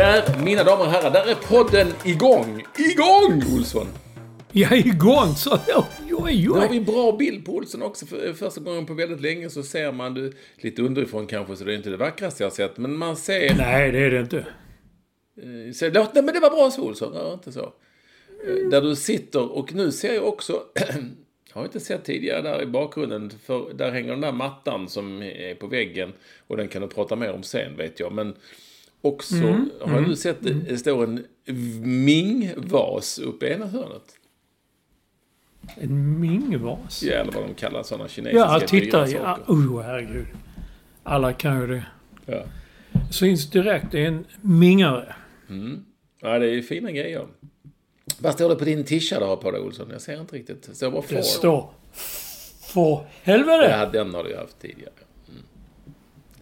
Där, mina damer och herrar, där är podden igång. Igång, Olsson! Jag är igång så... Oj, oj, Nu har vi en bra bild på Olsson också. För första gången på väldigt länge så ser man du lite underifrån kanske, så det är inte det vackraste jag har sett. Men man ser... Nej, det är det inte. Eh, Så, låt, nej, men det var bra så, Olsson. Rör inte så. Eh, Där du sitter och nu ser jag också... Jag har inte sett tidigare där i bakgrunden, för där hänger den där mattan som är på väggen. Och den kan du prata mer om sen, vet jag. Men också, har du sett, det står en Ming-vas uppe i ena hörnet. En mingvas. Ja, eller vad de kallar sådana kinesiska Ja, titta. Ja, oh, herregud. Alla kan ju det. Ja. Syns direkt. Det är en mingare. ja, det är fina grejer. Vad står det på din tisha du har på dig, Olsson? Jag ser inte riktigt. Det står bara Det för. står... För helvete! Ja, den har du ju haft tidigare. Mm.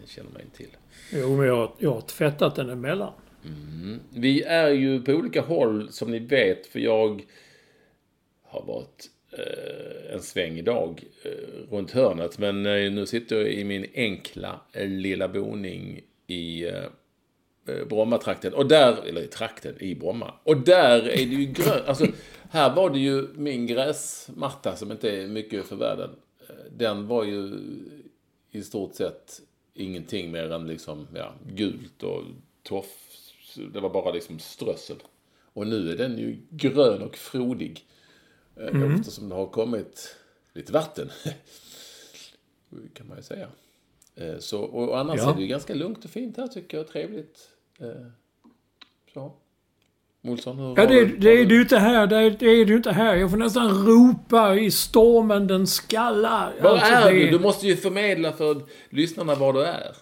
Det känner man ju till. Jo, men jag, jag har tvättat den emellan. Mm. Vi är ju på olika håll, som ni vet, för jag har varit eh, en sväng idag eh, runt hörnet. Men eh, nu sitter jag i min enkla eh, lilla boning i eh, eh Brommatrakten. Och där, eller i trakten, i Bromma. Och där är det ju grönt. Alltså, här var det ju min gräsmatta som inte är mycket för världen. Eh, den var ju i stort sett ingenting mer än liksom, ja, gult och toff. Det var bara liksom strössel. Och nu är den ju grön och frodig. Mm. Eftersom det har kommit lite vatten. kan man ju säga. Eh, Så, och annars Ja. är det ju ganska lugnt och fint här tycker jag. Trevligt. Eh, Så. Olsson, hur Ja, det, det har är du- inte här. Det är, det är du inte här. Jag får nästan ropa i stormen den skallar. Var Alltså, är det du? Du måste ju förmedla för lyssnarna var du är.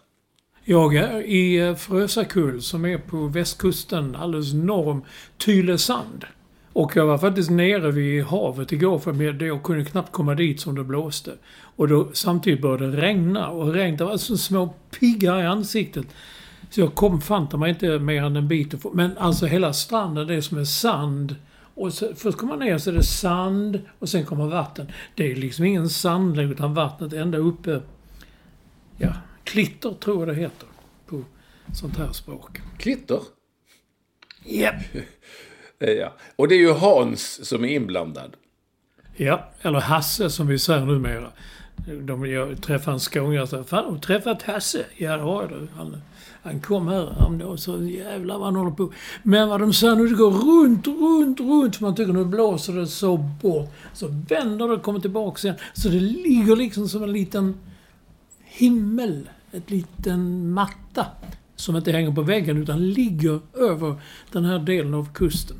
Jag är i eh, Frösakull som är på västkusten alldeles norr om Tylösand. Och jag var faktiskt nere vid havet igår för det jag kunde knappt komma dit som det blåste. Och då samtidigt började det regna och regnet det var så små piggar i ansiktet. Så jag kom fan ta mig inte mer än en bit. Men alltså hela stranden det är som en sand. Och så, först kommer man ner så är det sand och sen kommer vatten. Det är liksom ingen sand utan vattnet ända uppe. Ja, klitter tror jag det heter. På sånt här språk. Klitter. Japp. Eh, Ja. Och det är ju Hans som är inblandad. Ja, eller Hasse som vi säger numera. De, jag träffade en skånare och sa Fan, har du träffat Hasse? Ja, det har jag. Det. Han, kom här och så jävlar vad han håller på. Men vad de säger nu, det går runt, runt, runt. Man tycker nu blåser det så bort. Så vänder det och kommer tillbaka sen. Så det ligger liksom som en liten himmel. Ett liten matta. Som inte hänger på väggen utan ligger över den här delen av kusten.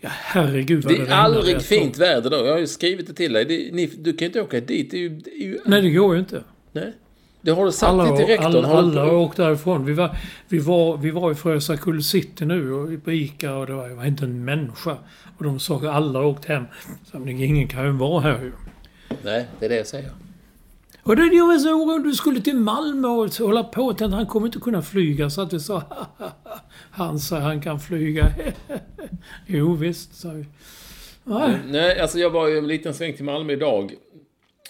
Ja, herregud vad Det är regnar aldrig fint väder då. Jag har ju skrivit det till dig. Det, ni, du kan ju inte åka dit. Det är ju... Det, är ju, Nej, det går ju inte. nej. Det har du sagt Alla, till rektorn. alla, alla har åkt därifrån. Vi var, vi var, vi var i Frösakull city nu och på Ica och det var, det var inte en människa. Och de sa att alla har åkt hem. Så men ingen kan ju vara här ju. Nej, det är det jag säger. Och det jag var så orolig. Du skulle till Malmö och hålla på. Tänkte, han kommer inte kunna flyga. Så att vi sa Han sa han kan flyga. jo visst, sa vi. Nej. Nej, alltså jag var ju en liten sväng till Malmö idag.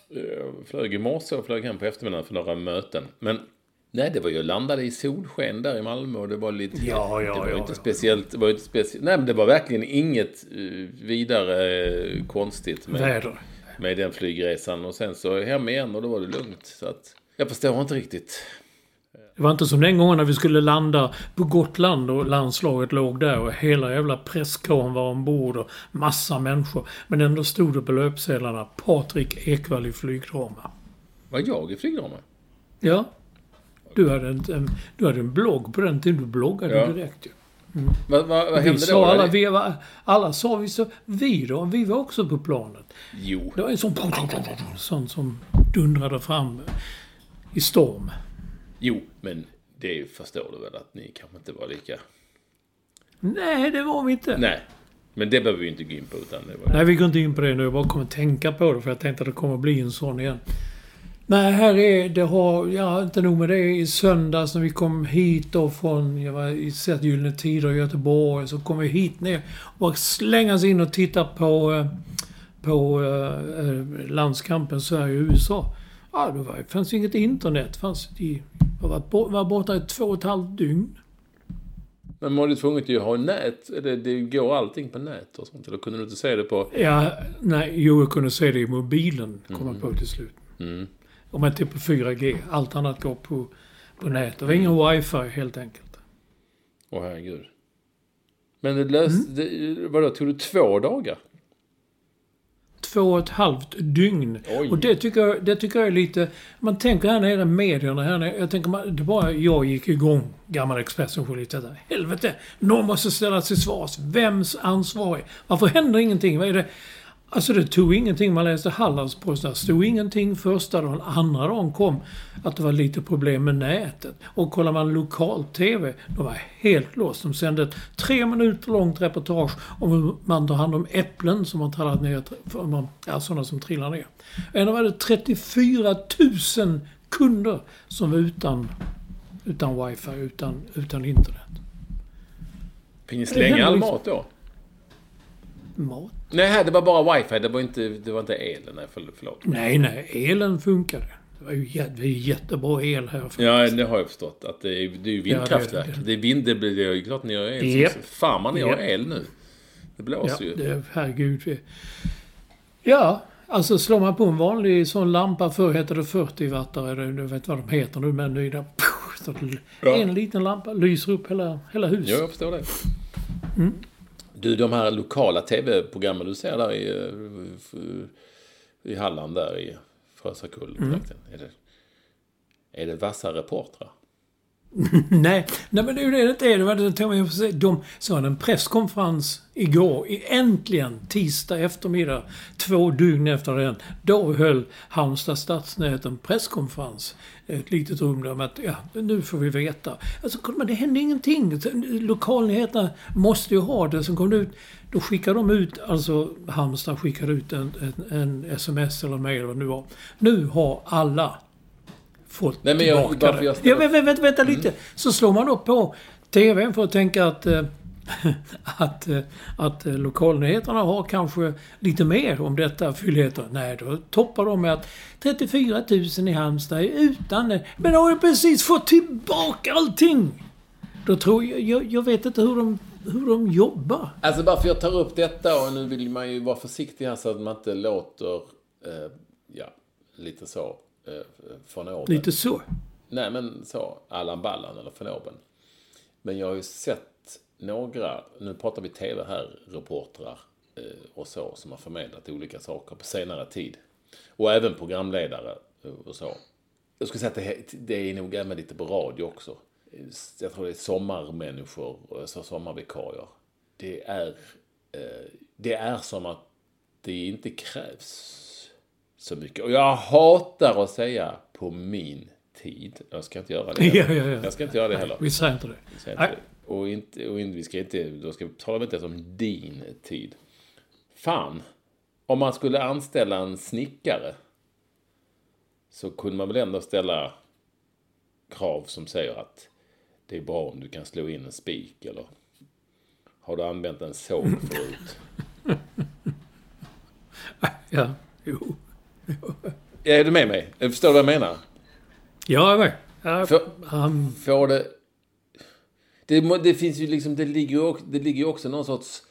Jag flög i morse och flög hem på eftermiddagen för några möten. Men nej, det var ju landade i solsken där i Malmö och det var lite... Ja, ja, det var ja, inte ja. speciellt... Det var inte speciellt... Nej, men det var verkligen inget eh, vidare eh, konstigt med, Väder. med den flygresan. Och sen så hem igen och då var det lugnt. Så att jag förstår inte riktigt. Det var inte som den gången när vi skulle landa på Gotland och landslaget låg där och hela jävla presskåren var ombord och massa människor. Men ändå stod det på löpsedlarna Patrik Ekwall i flygdrama. Var jag i flygdrama? Ja. Du hade, en, du hade en blogg på den tiden. Du bloggade Ja. direkt ju. Vad, vad, vad Vi hände då? alla, vi, var- alla sa vi så, vi då, vi var också på planet. Jo. Det var en sån, sån som dundrade fram i storm. Jo, men det förstår du väl att ni kanske inte var lika... Nej, det var vi inte. Nej. Men det behöver vi inte gå in på utan det var... Nej, vi går inte in på det nu. Jag bara kommer tänka på det för jag tänkte att det kommer bli en sån igen. Nej, här är det har, ja inte nog med det. I söndags när vi kom hit då från, jag var i sett Gyllene Tider i Göteborg. Så kom vi hit ner och bara slängas in och titta på, eh, på eh, eh, landskampen Sverige-USA. Ja, det var, fanns inget internet. Fanns i, jag var, bo- var borta i två och ett halvt dygn. Men var du tvungen att ha nät? Eller det går allting på nät och sånt? Eller kunde du inte se det på... Ja, nej, jo, jag kunde se det i mobilen, kom jag på till slut. Mm. Om inte på 4G. Allt annat går på, på nät. Det var ingen wifi helt enkelt. Åh herregud. Men det löste... Mm. Det, vadå, tog det två dagar? Två och ett halvt dygn. Oj. Och det tycker, jag, det tycker jag är lite... Man tänker här nere medierna här nere. Jag tänker, man, det bara jag gick igång. Gammal. Jag tänkte, Helvete! Någon måste ställa till svars. Vems ansvar är? Varför händer ingenting? Vad är det? Alltså det tog ingenting. Man läste Hallandsposten. Det stod ingenting första dagen. Andra dagen kom att det var lite problem med nätet. Och kollar man lokal-TV, de var helt låst. De sände ett tre minuter långt reportage om hur man tar hand om äpplen som har trillat ner. Ja, sådana som trillar ner. Ändå var det 34 000 kunder som var utan, utan wifi, utan, utan internet. Fick ni Det slänga all liksom- mat då? Mat? Nej, det var bara wifi. Det var inte, det var inte elen. Nej, förl- förlåt. Nej, nej, elen funkade. Det var ju det jättebra el här. Ja, det har jag förstått. Att det är, det är ju vindkraftverk. Ja, det- det, är vind, det blir det ju klart ni har el. Så Fan vad ni har Japp. el nu. Det blåser Ja, ju. det, herregud. Ja, alltså slår man på en vanlig sån lampa, förr hette det 40 wattare, du vet vad de heter nu, det... Så det- Ja. En liten lampa lyser upp hela, hela huset. Ja, jag förstår det. Mm. Du, de här lokala tv-programmen du ser där i, eh, i Halland där i Frösakull. Mm. Är, det, är det vassa reportrar? Nej, nej men det är ju det det inte är. Det var det jag tänkte säga. De så hade en presskonferens igår, äntligen, tisdag eftermiddag, två dygn efter den. Då höll Halmstad stadsnät en presskonferens. Ett litet rum där med att, ja, nu får vi veta. Alltså, men det hände ingenting. Lokalnyheterna måste ju ha det. Sen kom det ut, då skickade de ut, alltså Halmstad skickade ut en, en, en sms eller mail vad det nu var. Nu har alla fått Nej, men jag- tillbaka jag ställer- Ja, vänta, vänta, vänta lite. Så slår man upp på TVn för att tänka att, eh, att, eh, att eh, lokalnyheterna har kanske lite mer om detta fylligheter. Nej, då toppar de med att 34 000 i Halmstad är utan... Men har ju precis fått tillbaka allting! Då tror jag... Jag, jag vet inte hur de, hur de jobbar. Alltså bara för jag tar upp detta och nu vill man ju vara försiktig här så att man inte låter, eh, ja, lite så, eh, från oben. Lite så. Nej, men så. Allan Ballan eller von oben. Men jag har ju sett några, nu pratar vi tv här, reportrar eh, och så, som har förmedlat olika saker på senare tid. Och även programledare eh, och så. Jag skulle säga att det, är nog även lite på radio också. Jag tror det är sommarmänniskor, alltså sommarvikarier. Det är, eh, det är som att det inte krävs så mycket. Och jag hatar att säga på min tid. Jag ska inte göra det. Ja, heller. ja, ja. Jag ska inte göra det heller. Vi säger inte det. Vi säger inte det. Och, inte, och inte, vi ska inte, då ska vi tala inte ens om din tid. Fan, om man skulle anställa en snickare så kunde man väl ändå ställa krav som säger att det är bra om du kan slå in en spik eller har du använt en såg förut? Ja, jo. Är du med mig? Förstår du vad jag menar? Ja, jag är med. Ja, För- Får det... Det, det finns ju liksom, det ligger det ligger ju också någon sorts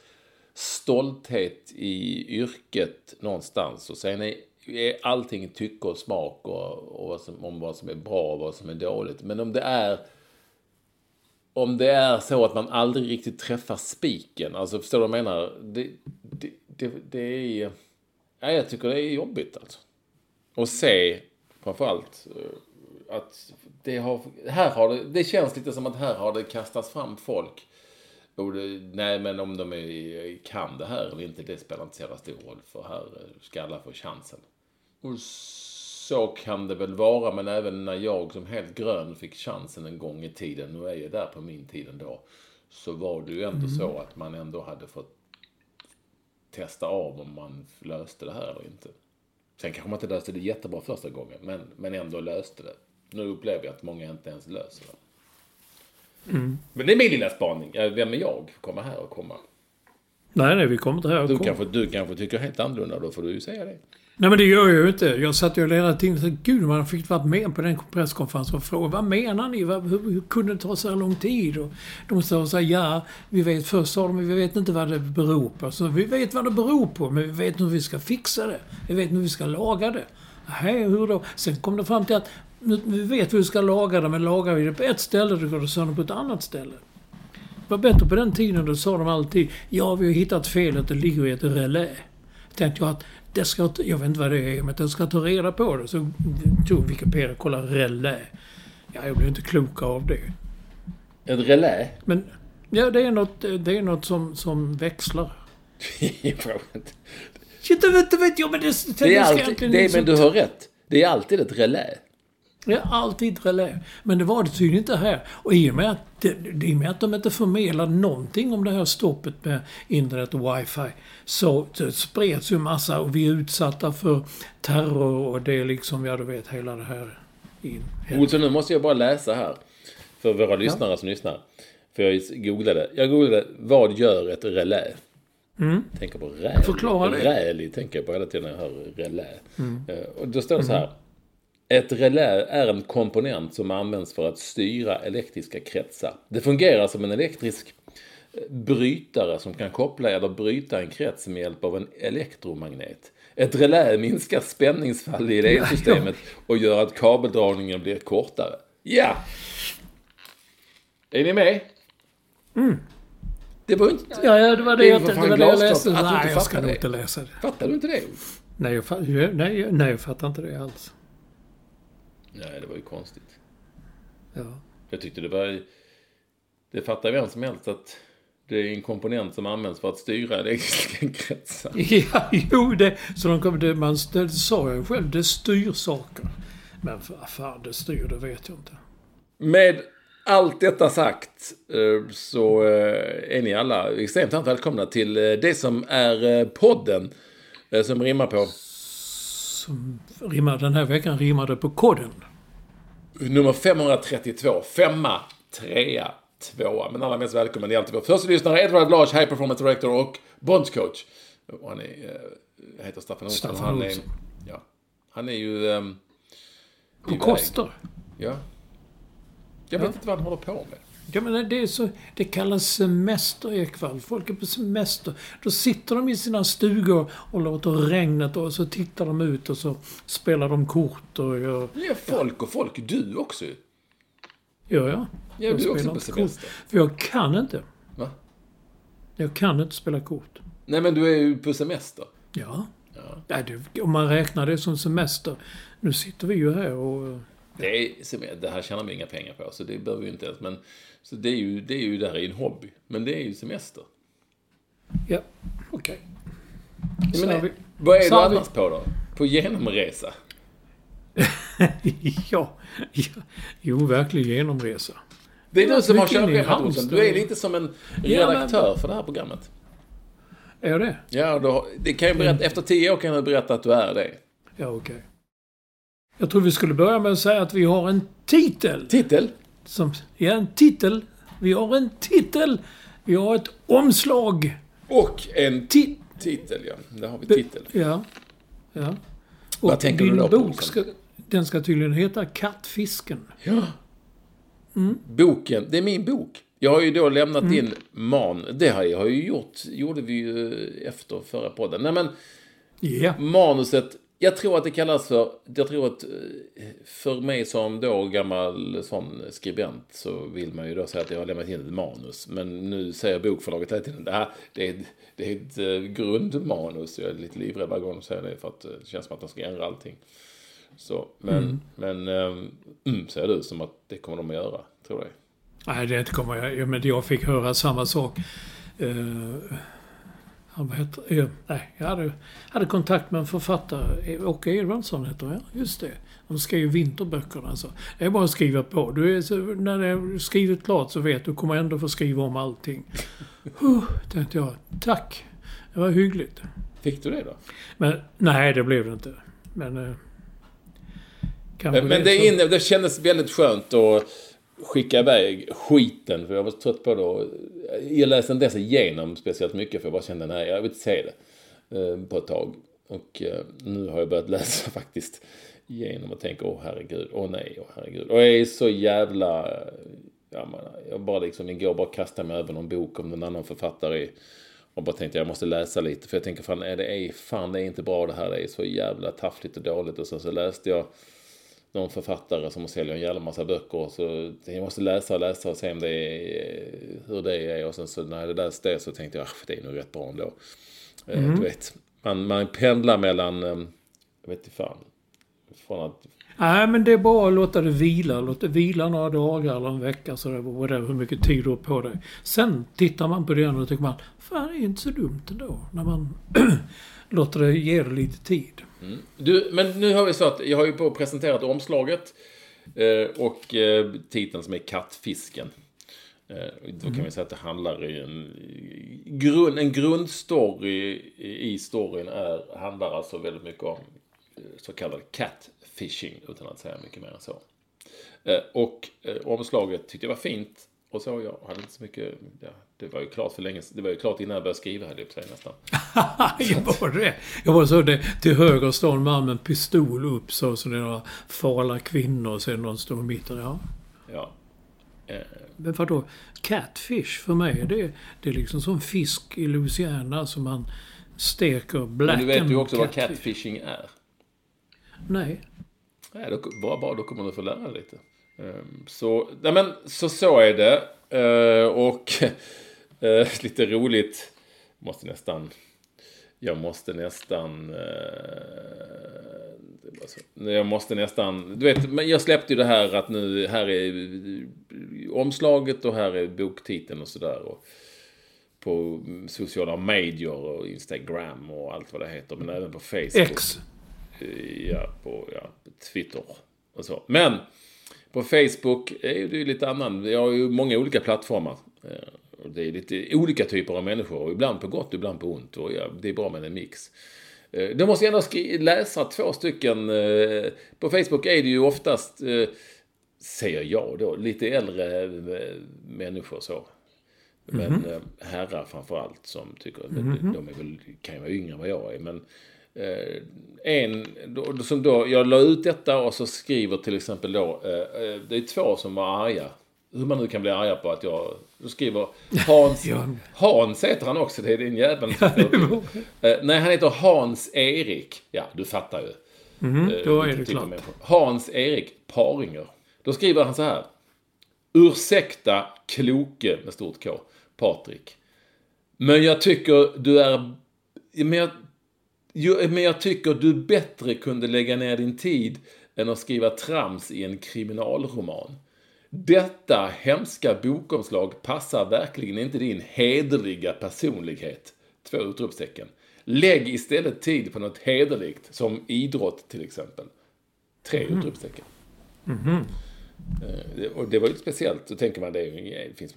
stolthet i yrket någonstans. Och sen är, är allting tycke och smak och, och vad som, om vad som är bra och vad som är dåligt. Men om det är om det är så att man aldrig riktigt träffar spiken, alltså förstår du vad jag menar? Det, det, det, det är... Ja, jag tycker det är jobbigt alltså. Och se, framförallt, eh, att det har, här har det, det känns lite som att här har det kastats fram folk. Och det, nej, men om de är, kan det här eller inte, det spelar inte så jävla stor roll. För här eh, ska alla få chansen. Och så kan det väl vara, men även när jag som helt grön fick chansen en gång i tiden, nu är jag där på min tid ändå, så var det ju ändå så att man ändå hade fått testa av om man löste det här eller inte. Sen kanske man inte löste det jättebra första gången, men, men ändå löste det. Nu upplever jag att många inte ens löser det. Men det är min lilla spaning. Vem är jag? Komma här och komma. nej, nej, vi kommer inte här. och Du kom. kanske, du kanske tycker helt annorlunda, då får du ju säga det. Nej, men det gör jag ju inte. Jag satt ju hela tiden och tänkte, gud, man fick varit med på den presskonferensen och fråga, vad menar ni? Hur, hur kunde det ta så här lång tid? Och de sa så här, ja, vi vet, först sa de, vi vet inte vad det beror på. Så vi vet vad det beror på, men vi vet hur vi ska fixa det. Vi vet hur vi ska laga det. Nej, hur då? Sen kom det fram till att, nu, vi vet hur vi ska laga det, men lagar vi det på ett ställe, då går det sönder på ett annat ställe. Det var bättre på den tiden, då sa de alltid, ja, vi har hittat felet, det ligger i ett relä tänkte jag att det ska, jag vet inte vad det är, men jag ska ta reda på det. Så tog Wikipedia och kollade relä. Ja, jag blev inte klok av det. Ett relä? Men ja, det är något, det är något som, som växlar. Jag frågar inte. Shit, vet, vet jag, men det, det, är alltid, det är, men du har rätt. Det är alltid ett relä. Det är alltid relä. Men det var det tydligen inte här. Och i och med att, det, i med att de inte förmedlar någonting om det här stoppet med internet och wifi så, så spreds ju massa och vi är utsatta för terror och det är liksom, ja du vet, hela det här. In. Olsson, nu måste jag bara läsa här. För våra lyssnare som lyssnar. För jag googlade. Jag googlade, vad gör ett relä? Tänker på räl. Mm. Förklara det. Mm. Räl tänker jag på hela tiden när jag hör relä. Eh, Och då står det så här. Ett relä är en komponent som används för att styra elektriska kretsar. Det fungerar som en elektrisk eh, brytare som kan koppla eller bryta en krets med hjälp av en elektromagnet. Ett relä minskar spänningsfall i elsystemet och gör att kabeldragningen blir kortare. Ja! Är ni med? Det var inte... Ja, ja, det var det, Det jag, för det var det jag läste. att du inte Nej, jag ska nog det. inte läsa det. Fattar du inte det? Nej, jag, nej, nej, jag fattar inte det alls. Nej, det var ju konstigt. Ja. Jag tyckte det var... Det fattar vem som helst att det är en komponent som används för att styra elektriska kretsar. Ja, jo, det, så de kommer, det, man, det sa jag själv, det styr saker. Men vad fan det styr, det vet jag inte. Med allt detta sagt eh, så eh, är ni alla extremt varmt välkomna till eh, det som är podden som rimmar på Som rimmar, den här veckan rimmade på kodden. Nummer 532. Femma, trea, tvåa. Men allra mest välkommen är alltid vår första lyssnare, Edward Lars, High Performance Director och Bondscoach. Och han är, eh, heter Staffan Olsson. Staffan han är, ja, han är ju... ehm, På. Koster. Ja. Jag vet inte vad han håller på med. Ja, men det, är så, det kallas semester i kväll. Folk är på semester. Då sitter de i sina stugor och låter regnet och så tittar de ut och så spelar de kort och gör... Ja, folk och folk. Du också. Gör jag? Ja, jag du också på semester. Kort, för jag kan inte. Va? Jag kan inte spela kort. Nej, men du är ju på semester. Ja. Nej, det, om man räknar det som semester. Nu sitter vi ju här och... Det, är, det här tjänar vi inga pengar på, så det behöver vi inte ens. Men, så det är ju, det är ju det här är en hobby. Men det är ju semester. Ja, okej. Vi- vad är du har vi- annars på då? På genomresa? ja, ja. Jo, verklig genomresa. Det är du som har i körschemat. Du är lite som en Ja, men- redaktör för det här programmet. Är jag det? Ja, då, det kan jag berätta, efter tio år kan jag berätta att du är det. Ja, okej. Jag tror vi skulle börja med att säga att vi har en titel. Titel? Som, ja, en titel. Vi har en titel. Vi har ett omslag. Och en Ti- titel, ja. Där har vi titel. Ja. ja. Vad tänker du då på, bok liksom? ska, den ska tydligen heta Kattfisken. Ja. Boken, det är min bok. Jag har ju då lämnat in man. Det har jag ju gjort, gjorde vi ju efter förra podden. Nej men, Ja. manuset, jag tror att det kallas för, jag tror att eh, för mig som då gammal sån skribent så vill man ju då säga att jag har lämnat in ett manus. Men nu säger bokförlaget hela tiden, det här det är, det är ett eh, grundmanus. Jag är lite livrädd varje gång de säger det för att eh, det känns som att de ska ändra allting. Så, men, men, um, mm, säger du som att det kommer de att göra, tror jag. Nej, det kommer jag... Ja, men jag fick höra samma sak. Uh, vad heter, eh, nej, jag hade, hade kontakt med en författare. Eh, Åke Edvardsson heter jag. Just det. De skrev vinterböckerna. Så. Det är bara att skriva på. Du är så, när det är skrivet klart så vet du. Kommer ändå få skriva om allting. Huh, tänkte jag. Tack. Det var hyggligt. Fick du det då? Men nej, det blev det inte. Men... Eh, Men, men det, så. inne, det kändes väldigt skönt att skicka iväg skiten. För jag var så trött på det. Och Jag läste inte ens igenom speciellt mycket. För jag bara kände, nej, jag vill inte se det eh, på ett tag. Och eh, nu har jag börjat läsa faktiskt igenom och tänker, åh herregud, åh nej, åh herregud. Och jag är så jävla... Eh, ja, man, jag bara liksom igår bara kastade mig över någon bok om någon annan författare. Och bara tänkte jag måste läsa lite. För jag tänker fan, är det är, fan det är inte bra det här. Det är så jävla taffligt och dåligt. Och sen så läste jag någon författare som säljer en jävla massa böcker. Så jag måste läsa och läsa och se om det är, hur det är. Och sen så när jag läste det så tänkte jag, "Ah, det är nog rätt bra ändå. Eh, Du vet, man, man pendlar mellan, eh, jag vet inte fan. Från att, Nej, men det är bara att låta det vila. Låt det vila några dagar eller en vecka så det whatever, hur mycket tid du har på dig. Sen tittar man på det och tycker man, fan det är inte så dumt ändå. När man låter det ge det lite tid. Du, men nu har vi så att jag har ju på presenterat omslaget. Eh, och eh, titeln som är Kattfisken. Eh, då kan vi säga att det handlar i en grund, en grundstory i storyn är, handlar alltså väldigt mycket om eh, så kallad catfishing utan att säga mycket mer än så. Eh, och eh, omslaget tyckte jag var fint. Och så, jag hade inte så mycket, ja, det var ju klart för länge det var ju klart innan jag började skriva hade jag på nästan. jag var det. Jag var så det. Till höger står en man med en pistol upp så. Så det är några farliga kvinnor och sen någon står i mitten. Ja. Ja. Eh, Men vadå? Catfish för mig, det, det är liksom som fisk i Louisiana som man steker black men du vet ju också vad catfish. catfishing är. Nej. Nej, då, bara, bara, då kommer du få lära dig lite. Ehm, Så, nej men, så, så är det. Eh, Och eh, lite roligt, måste nästan, jag måste nästan, eh, jag måste nästan, du vet, men jag släppte ju det här att nu, här är omslaget och här är boktiteln och sådär. Och På sociala medier och Instagram och allt vad det heter, men även på Facebook. X. Ja, på ja, Twitter och så. Men på Facebook är det ju lite annan. Vi har ju många olika plattformar. Eh, Det är lite olika typer av människor. Ibland på gott, ibland på ont. Och ja, det är bra med en mix. Eh, Då måste jag ändå läsa två stycken. eh, På Facebook är det ju oftast, säger jag då, lite äldre människor så. Men eh, herrar framför allt som tycker, de, de är väl, kan ju vara yngre än vad jag är. Men en, då, som då, jag la ut detta och så skriver till exempel då, eh, eh, det är två som var arga. Hur man nu kan bli arga på att jag, då skriver Hans. Hans heter han också, det är står- var- Eh, Nej, han heter Hans-Erik. Ja, du fattar ju. Eh, då är det klart. Hans-Erik Paringer. Då skriver han så här. Ursäkta kloke med stort K, Patrik. Men jag tycker du är... Men jag, jo, men jag tycker du bättre kunde lägga ner din tid än att skriva trams i en kriminalroman. Detta hemska bokomslag passar verkligen inte din hederliga personlighet. Två utropstecken. Lägg istället tid på något hederligt, som idrott till exempel. Tre utropstecken. Eh, det- Och det var ju speciellt. Då tänker man, det, är ju, det, finns,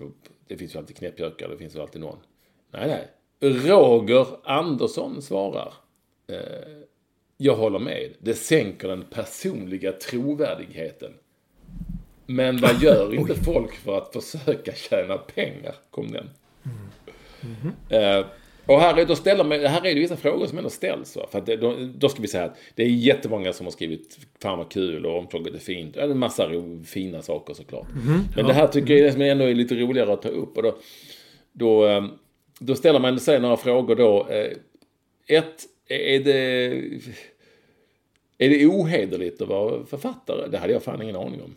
det finns ju alltid knäppjökar, det finns ju alltid någon. Nej, nej. Roger Andersson svarar. Eh, jag håller med. Det sänker den personliga trovärdigheten. Men vad gör inte folk för att försöka tjäna pengar? Kom den. Eh, och här, är, då ställer man, här är det vissa frågor som ändå ställs. Va? För att det, då, då ska vi säga att det är jättemånga som har skrivit Fan vad kul och omslaget är fint. Ja, en massa ro, fina saker såklart. Men det här tycker jag som ändå är lite roligare att ta upp. Och då, då, eh, då ställer man sig några frågor då. Ett, är det, är det ohederligt att vara författare? Det hade jag fan ingen aning om.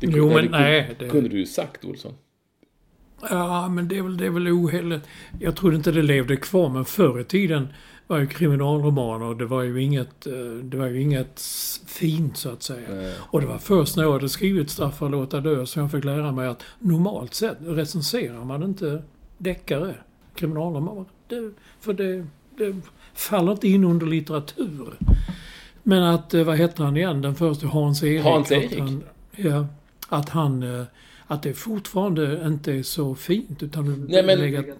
Det, Jo, det- men det, nej, det- kunde du ju sagt Olsson. Ja, men det är väl, det är väl ohederligt. Jag trodde inte det levde kvar, men förr i tiden var ju kriminalromaner, det var ju inget, eh, det var ju inget fint så att säga. Och det var först när jag hade skrivit Straffa och låta dö som jag fick lära mig att normalt sett recenserar man inte deckare, kriminalromaner. Det, för det, det faller inte in under litteratur. Men att, eh, vad heter han igen, den första Hans Erik? Hans att Erik? Han, ja, att han, eh, att det fortfarande inte är så fint utan Nej, men- lägger-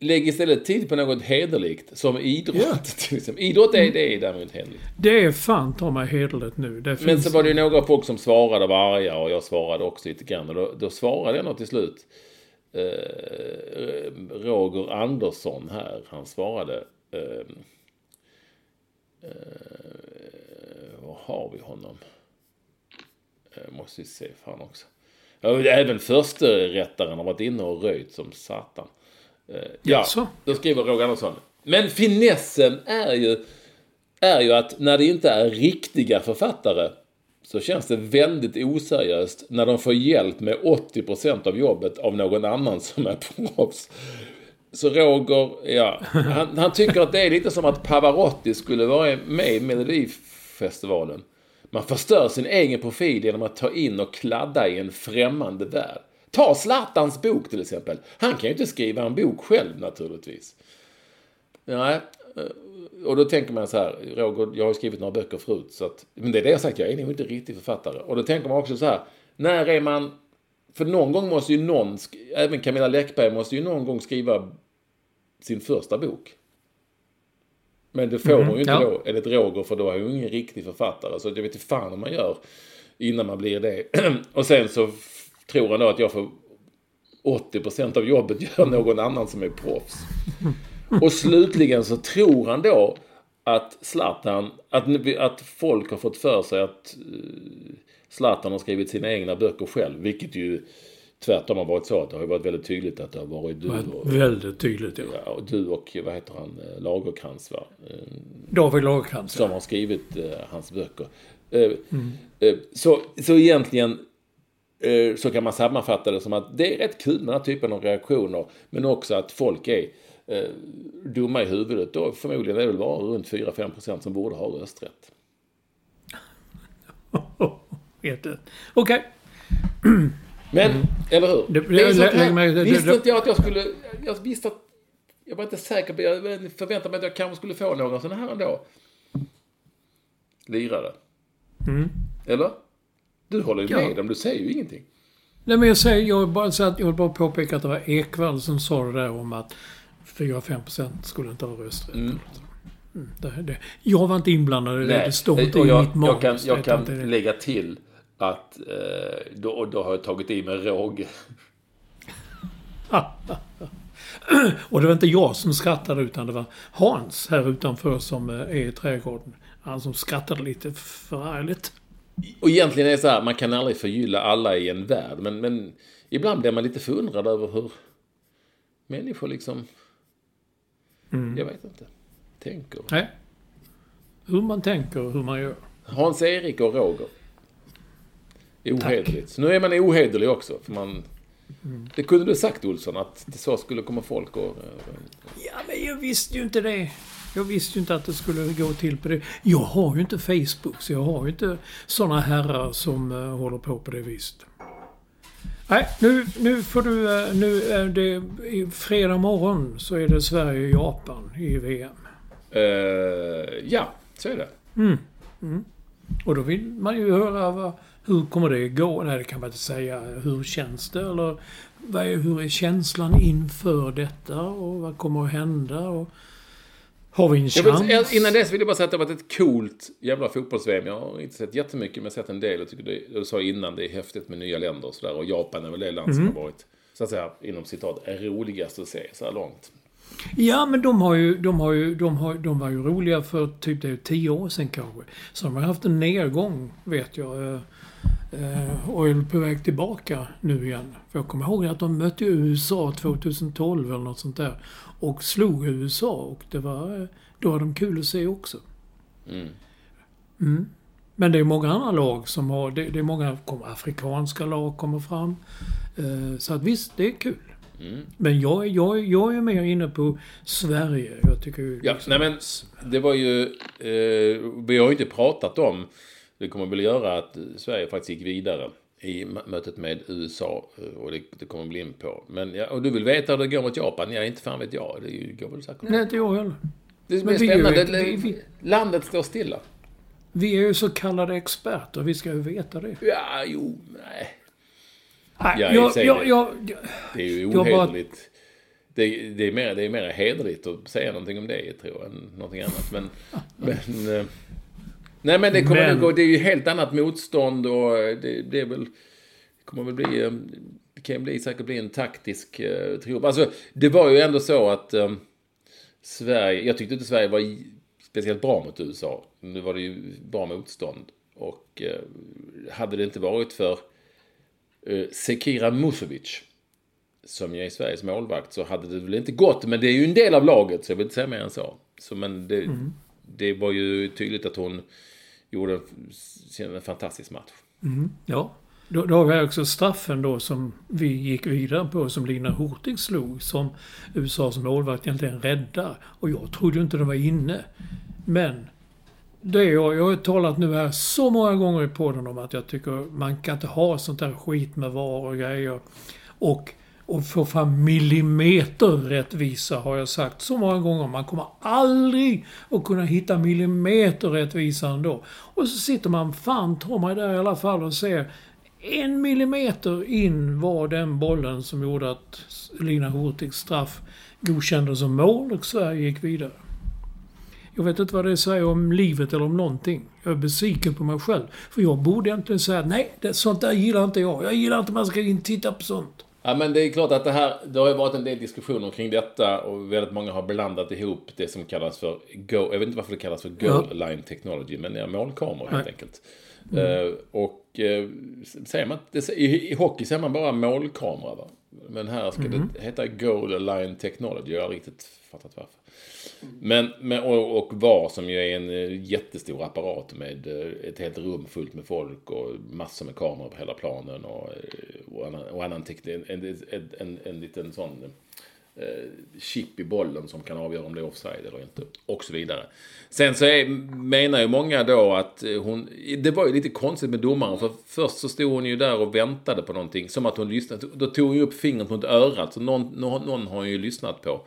Lägg istället tid på något hederligt, som idrott till exempel. Idrott är det är däremot hederligt. Det är fan ta mig hederligt nu. Det Men så var det ju några folk som svarade var arga och jag svarade också lite grann. Och då, då svarade jag nog till slut. Eh, Roger Andersson här, han svarade. Eh, eh, var har vi honom? Eh, måste vi se fan också. Även försterättaren har varit inne och röjt som satan. Eh, ja, Jaså? då skriver Roger Andersson. Men finessen är ju, är ju att när det inte är riktiga författare så känns det väldigt oseriöst när de får hjälp med 80% av jobbet av någon annan som är proffs. Så Roger, ja, han, han tycker att det är lite som att Pavarotti skulle vara med i Melodifestivalen. Man förstör sin egen profil genom att ta in och kladda i en främmande värld. Ta Zlatans bok till exempel. Han kan ju inte skriva en bok själv naturligtvis. Nej, eh, och då tänker man så här, Roger, jag har ju skrivit några böcker förut, så att, men det är det jag sagt, jag är nog inte riktig författare. Och då tänker man också så här, när är man, för någon gång måste ju någon, även Camilla Läckberg måste ju någon gång skriva sin första bok. Men det får hon ju inte ja. då, enligt Roger, för då är hon ingen riktig författare. Så jag vet inte fan om man gör innan man blir det. och sen så tror han då att jag får 80% av jobbet gör någon annan som är proffs. Och slutligen så tror han då att Zlatan, att, att folk har fått för sig att eh, Zlatan har skrivit sina egna böcker själv. Vilket ju tvärtom har varit så att det har varit väldigt tydligt att det har varit du och, Väldigt tydligt, ja. ja, och, du och vad heter han, eh, Lagercrantz va? Eh, David Lagercrantz. som har skrivit eh, hans böcker. Eh, eh, så, så egentligen eh, så kan man sammanfatta det som att det är rätt kul med den här typen av reaktioner. Men också att folk är dumma i huvudet. Då förmodligen är det väl bara runt 4-5% som borde ha rösträtt. Vet du. Okej. Men, eller hur? Det- Det det- här, det- visste inte jag att jag skulle... Jag visste att... Jag var inte säker på... Jag förväntade mig att jag kanske skulle få några sådana här ändå. Lirare. Eller? Du håller ju Ja. med dem, du säger ju ingenting. Nej, men jag säger, jag vill bara, säga att- jag vill bara påpeka att det var Ekwall som sa det där om att 4-5% skulle inte ha rösträtt. Mm. Det, det. Jag var inte inblandad i det. Det står inte i jag, mitt manus. jag kan, jag kan lägga till att eh, då, då har jag tagit i med råge. Och det var inte jag som skrattade utan det var Hans här utanför som eh, är i trädgården. Han som skrattade lite förargligt. Och egentligen är det så här, man kan aldrig förgylla alla i en värld. Men, men ibland blir man lite förundrad över hur människor liksom... Mm. Jag vet inte. Tänker. Nej. Hur man tänker och hur man gör. Hans-Erik och Roger. Ohederligt. Så nu är man ohederlig också. För man... Det kunde du sagt Olsson, att det så skulle komma folk och... eh, Ja, men jag visste ju inte det. Jag visste ju inte att det skulle gå till på det. Jag har ju inte Facebook, så jag har ju inte såna herrar som uh, håller på på det viset. Nej, nu, nu får du... eh, nu är det... I fredag morgon så är det Sverige-Japan i VM. eh, ja, så är det. Och då vill man ju höra vad, hur kommer det gå? Nej, det kan man inte säga. Hur känns det? Eller hur är känslan inför detta? Och vad kommer att hända? Och Har vi en chans? Vill, innan dess vill jag bara säga att det har varit ett coolt jävla fotbolls-VM. Jag har inte sett jättemycket, men jag har sett en del. Jag tycker det, du sa innan, det är häftigt med nya länder och sådär. Och Japan är väl det land som Mm. har varit, så att säga, inom citat, roligast att se så här långt. Ja, men de har ju, de har ju, de har, de var ju roliga för typ det är tio år sedan kanske. Så de har haft en nedgång, vet jag. Eh, Och är på väg tillbaka nu igen. För jag kommer ihåg att de mötte USA 2012 eller något sånt där. Och slog USA och det var, eh, då var de kul att se också. Mm. Mm. Men det är många andra lag som har, det, det är många afrikanska lag kommer fram. Eh, Så att visst, det är kul. Mm. Men jag, jag, jag är mer inne på Sverige. Jag tycker ju Ja, liksom- nej men det var ju... Eh, vi har ju inte pratat om... Det kommer väl göra att Sverige faktiskt gick vidare i mötet med USA. eh, Och det, det kommer vi bli in på. Men ja, och du vill veta hur det går mot Japan? Ja, inte fan vet jag. Det går väl säkert. Nej, inte jag heller. Det vi är spännande. ett- vi- vi- Landet står stilla. Vi är ju så kallade experter. Vi ska ju veta det. Ja, jo, nej. Nej, jag, jag, det. jag, Det är ju Jag ohederligt. Det, det, är mer, det är mer hederligt att säga någonting om det, tror jag, än någonting annat. Men... men eh, nej, men det kommer Men- nog gå... Det är ju helt annat motstånd och eh, det, det är väl... Det kommer väl bli... eh, Det kan bli, säkert bli en taktisk uh, triumf. Alltså, det var ju ändå så att eh, Sverige... Jag tyckte inte Sverige var speciellt bra mot USA. Nu var det ju bra motstånd. Och eh, hade det inte varit för eh, Sekira Musovic som ju är Sveriges målvakt så hade det väl inte gått. Men det är ju en del av laget så jag vill inte säga mer än så. så men det, det var ju tydligt att hon gjorde en, fantastisk match. Mhm. ja. Då, då har vi också straffen då som vi gick vidare på som Lina Hurtig slog. Som USAs målvakt egentligen räddar. Och jag trodde inte den var inne. Men det jag, jag har talat nu här så många gånger i podden om att jag tycker man kan inte ha sånt där skit med VAR och grejer. Och, och få fram millimeterrättvisa har jag sagt så många gånger. Man kommer aldrig att kunna hitta millimeterrättvisa ändå. Och så sitter man fan ta mig där i alla fall och ser en millimeter in var den bollen som gjorde att Lina Hurtigs straff godkändes som mål och Sverige gick vidare. Jag vet inte vad det säger om livet eller om någonting. Jag är besviken på mig själv. För jag borde egentligen säga nej, det, sånt där gillar inte jag. Jag gillar inte man ska in titta på sånt. Ja men det är klart att det här, det har ju varit en del diskussioner kring detta och väldigt många har blandat ihop det som kallas för Go, jag vet inte varför det kallas för Goal Line Technology, men det är målkameror helt enkelt. Eh, och uh, säger man, det, i, i hockey säger man bara målkamera va? Men här ska det heta Goal Line Technology, jag har riktigt fattat varför. Men, men och, och VAR som ju är en eh, jättestor apparat med ett helt rum fullt med folk och massor med kameror på hela planen och, och annan, teknik. En, en, en, en liten sån eh, chip i bollen som kan avgöra om det är offside eller inte. Och så vidare. Sen så är, menar ju många då att eh, hon... Det var ju lite konstigt med domaren. För först så stod hon ju där och väntade på någonting. Som att hon lyssnade. Då tog hon ju upp fingret mot örat. Så någon, någon, någon har hon ju lyssnat på.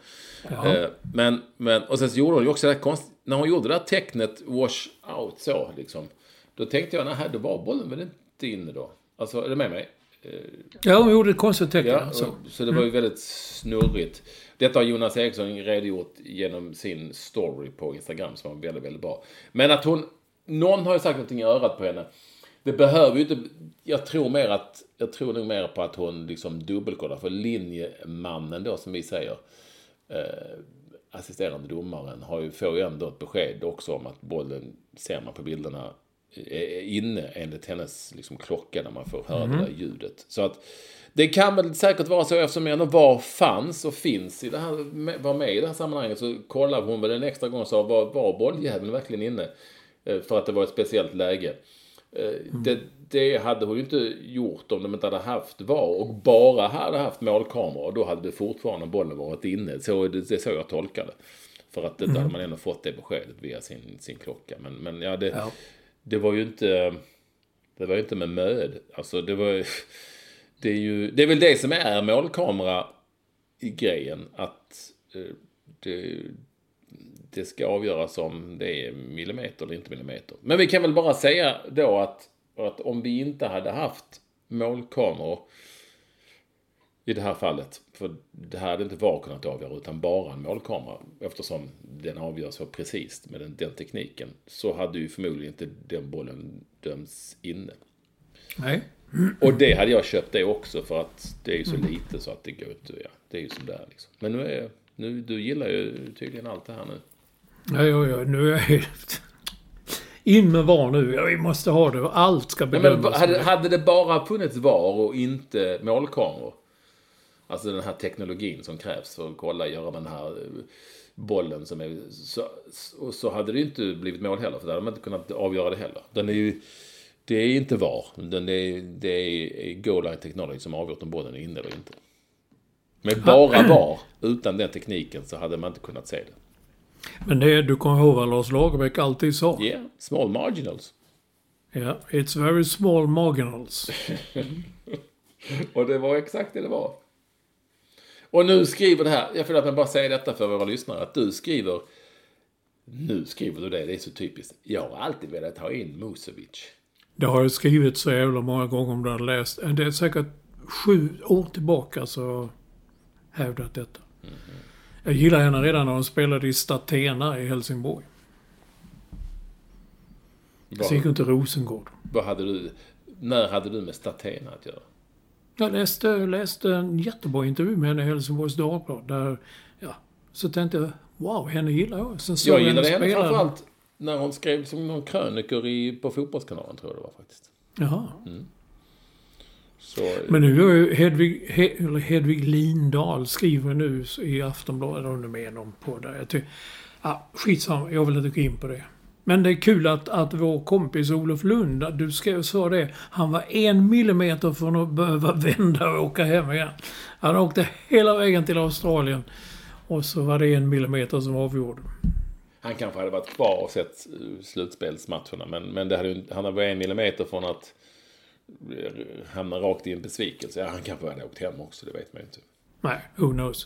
Ja. Eh, Men, men, och sen så gjorde hon ju också det här konst, När hon gjorde det där tecknet wash out så liksom. Då tänkte jag, nej, då var bollen väl inte inne då. Alltså, är du med mig? Ja, hon gjorde ett konstigt tecken. Ja, och, så det var ju väldigt snurrigt. Detta har Jonas Eriksson redogjort genom sin story på Instagram som var väldigt, väldigt bra. Men att hon, någon har ju sagt någonting i örat på henne. Det behöver ju inte, jag tror mer att, jag tror nog mer på att hon liksom dubbelkollar. För linjemannen då som vi säger, eh, assisterande domaren, har ju, får ju ändå ett besked också om att bollen, ser man på bilderna, inne enligt hennes liksom, klocka när man får höra det där ljudet. Så att det kan väl säkert vara så eftersom ändå VAR fanns och finns i det här, var med i det här sammanhanget så kollade hon väl en extra gång och sa var, var bolljäveln verkligen inne? Eh, För att det var ett speciellt läge. Eh, Det, det hade hon ju inte gjort om de inte hade haft VAR och bara hade haft målkameror. Då hade det fortfarande bollen varit inne. Så, det, det är så jag tolkar det. För att då hade man ändå fått det beskedet via sin, sin klocka. Men, men ja, det, Ja det var ju inte... Det var ju inte med möd. Alltså det var Det är ju... Det är väl det som är målkamera i grejen. Att eh, det, det ska avgöras om det är millimeter eller inte millimeter. Men vi kan väl bara säga då att, att om vi inte hade haft målkameror i det här fallet. För det här hade inte VAR kunnat avgöra utan bara en målkamera. Eftersom den avgör så precis med den, den tekniken. Så hade ju förmodligen inte den bollen dömts inne. Nej. Och det hade jag köpt det också för att det är ju så lite så att det går inte. Ja, det är ju som det är liksom. Men nu är nu, du gillar ju tydligen allt det här nu. Ja, ja, ja. Nu är jag helt... In med VAR nu. Ja, vi måste ha det. Allt ska Ja, men bedömas. hade, hade det bara funnits VAR och inte målkameror. Alltså den här teknologin som krävs för att kolla, göra den här eh, bollen som är... Så, och så hade det inte blivit mål heller, för då hade man inte kunnat avgöra det heller. Den är ju... Det är inte VAR. Den är, det är goal line technology som avgjort om bollen är inne eller inte. Med bara VAR, utan den tekniken, så hade man inte kunnat se det. Men det, du kommer ihåg vad Lars Lagerbäck alltid sa? Ja, yeah, small marginals. Ja, it's very small marginals. Och det var exakt det det var. Och nu skriver det här, jag får att bara säga detta för våra lyssnare, att du skriver, nu skriver du det, det är så typiskt. Jag har alltid velat ha in Musovic. Det har jag skrivit så jävla många gånger om du har läst. Det är säkert sju år tillbaka så hävdat detta. Jag gillar henne redan när hon spelade i Statena i Helsingborg. Så gick hon till Rosengård. vad hade du, när hade du med Statena att göra? Jag läste, läste en jättebra intervju med henne i Helsingborgs Dagblad. Där, ja, så tänkte jag, wow, henne gillar jag. Sen Jag henne gillade henne spela. framförallt när hon skrev som någon krönikor i, på Fotbollskanalen, tror jag det var faktiskt. Jaha. Så, Men nu gör ju Hedvig, He, eller Hedvig Lindahl skriver nu i Aftonbladet, om du med någon på det. Jag tycker, ja, skitsamma, jag vill inte gå in på det. Men det är kul att, att vår kompis Olof Lund, du skrev, sa det, han var en millimeter från att behöva vända och åka hem igen. Han åkte hela vägen till Australien och så var det en millimeter som avgjorde. Han kanske hade varit kvar och sett eh, slutspelsmatcherna. Men, men det hade, han var en millimeter från att eh, hamna rakt i en besvikelse. Ja, han kanske hade åkt hem också, det vet man ju inte. Nej, who knows.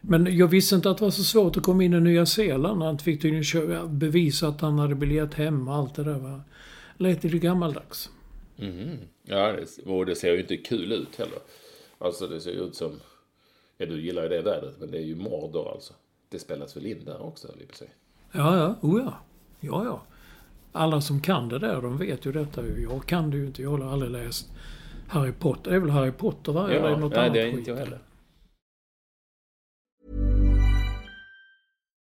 Men jag visste inte att det var så svårt att komma in i Nya Zeeland. Han fick tydligen köra, bevisa att han hade biljett hem och allt det där. Va? Lät lite gammaldags. Mhm. Ja, det, och det ser ju inte kul ut heller. Alltså det ser ju ut som... Ja, du gillar ju det vädret, men det är ju Mordor alltså. Det spelas väl in där också, att säga. Ja, ja. Oh ja. Ja, ja. Alla som kan det där, de vet ju detta. Jag kan det ju inte. Jag har aldrig läst Harry Potter. Det är väl Harry Potter, va? Eller är det något nej, annat det är skit? inte jag heller.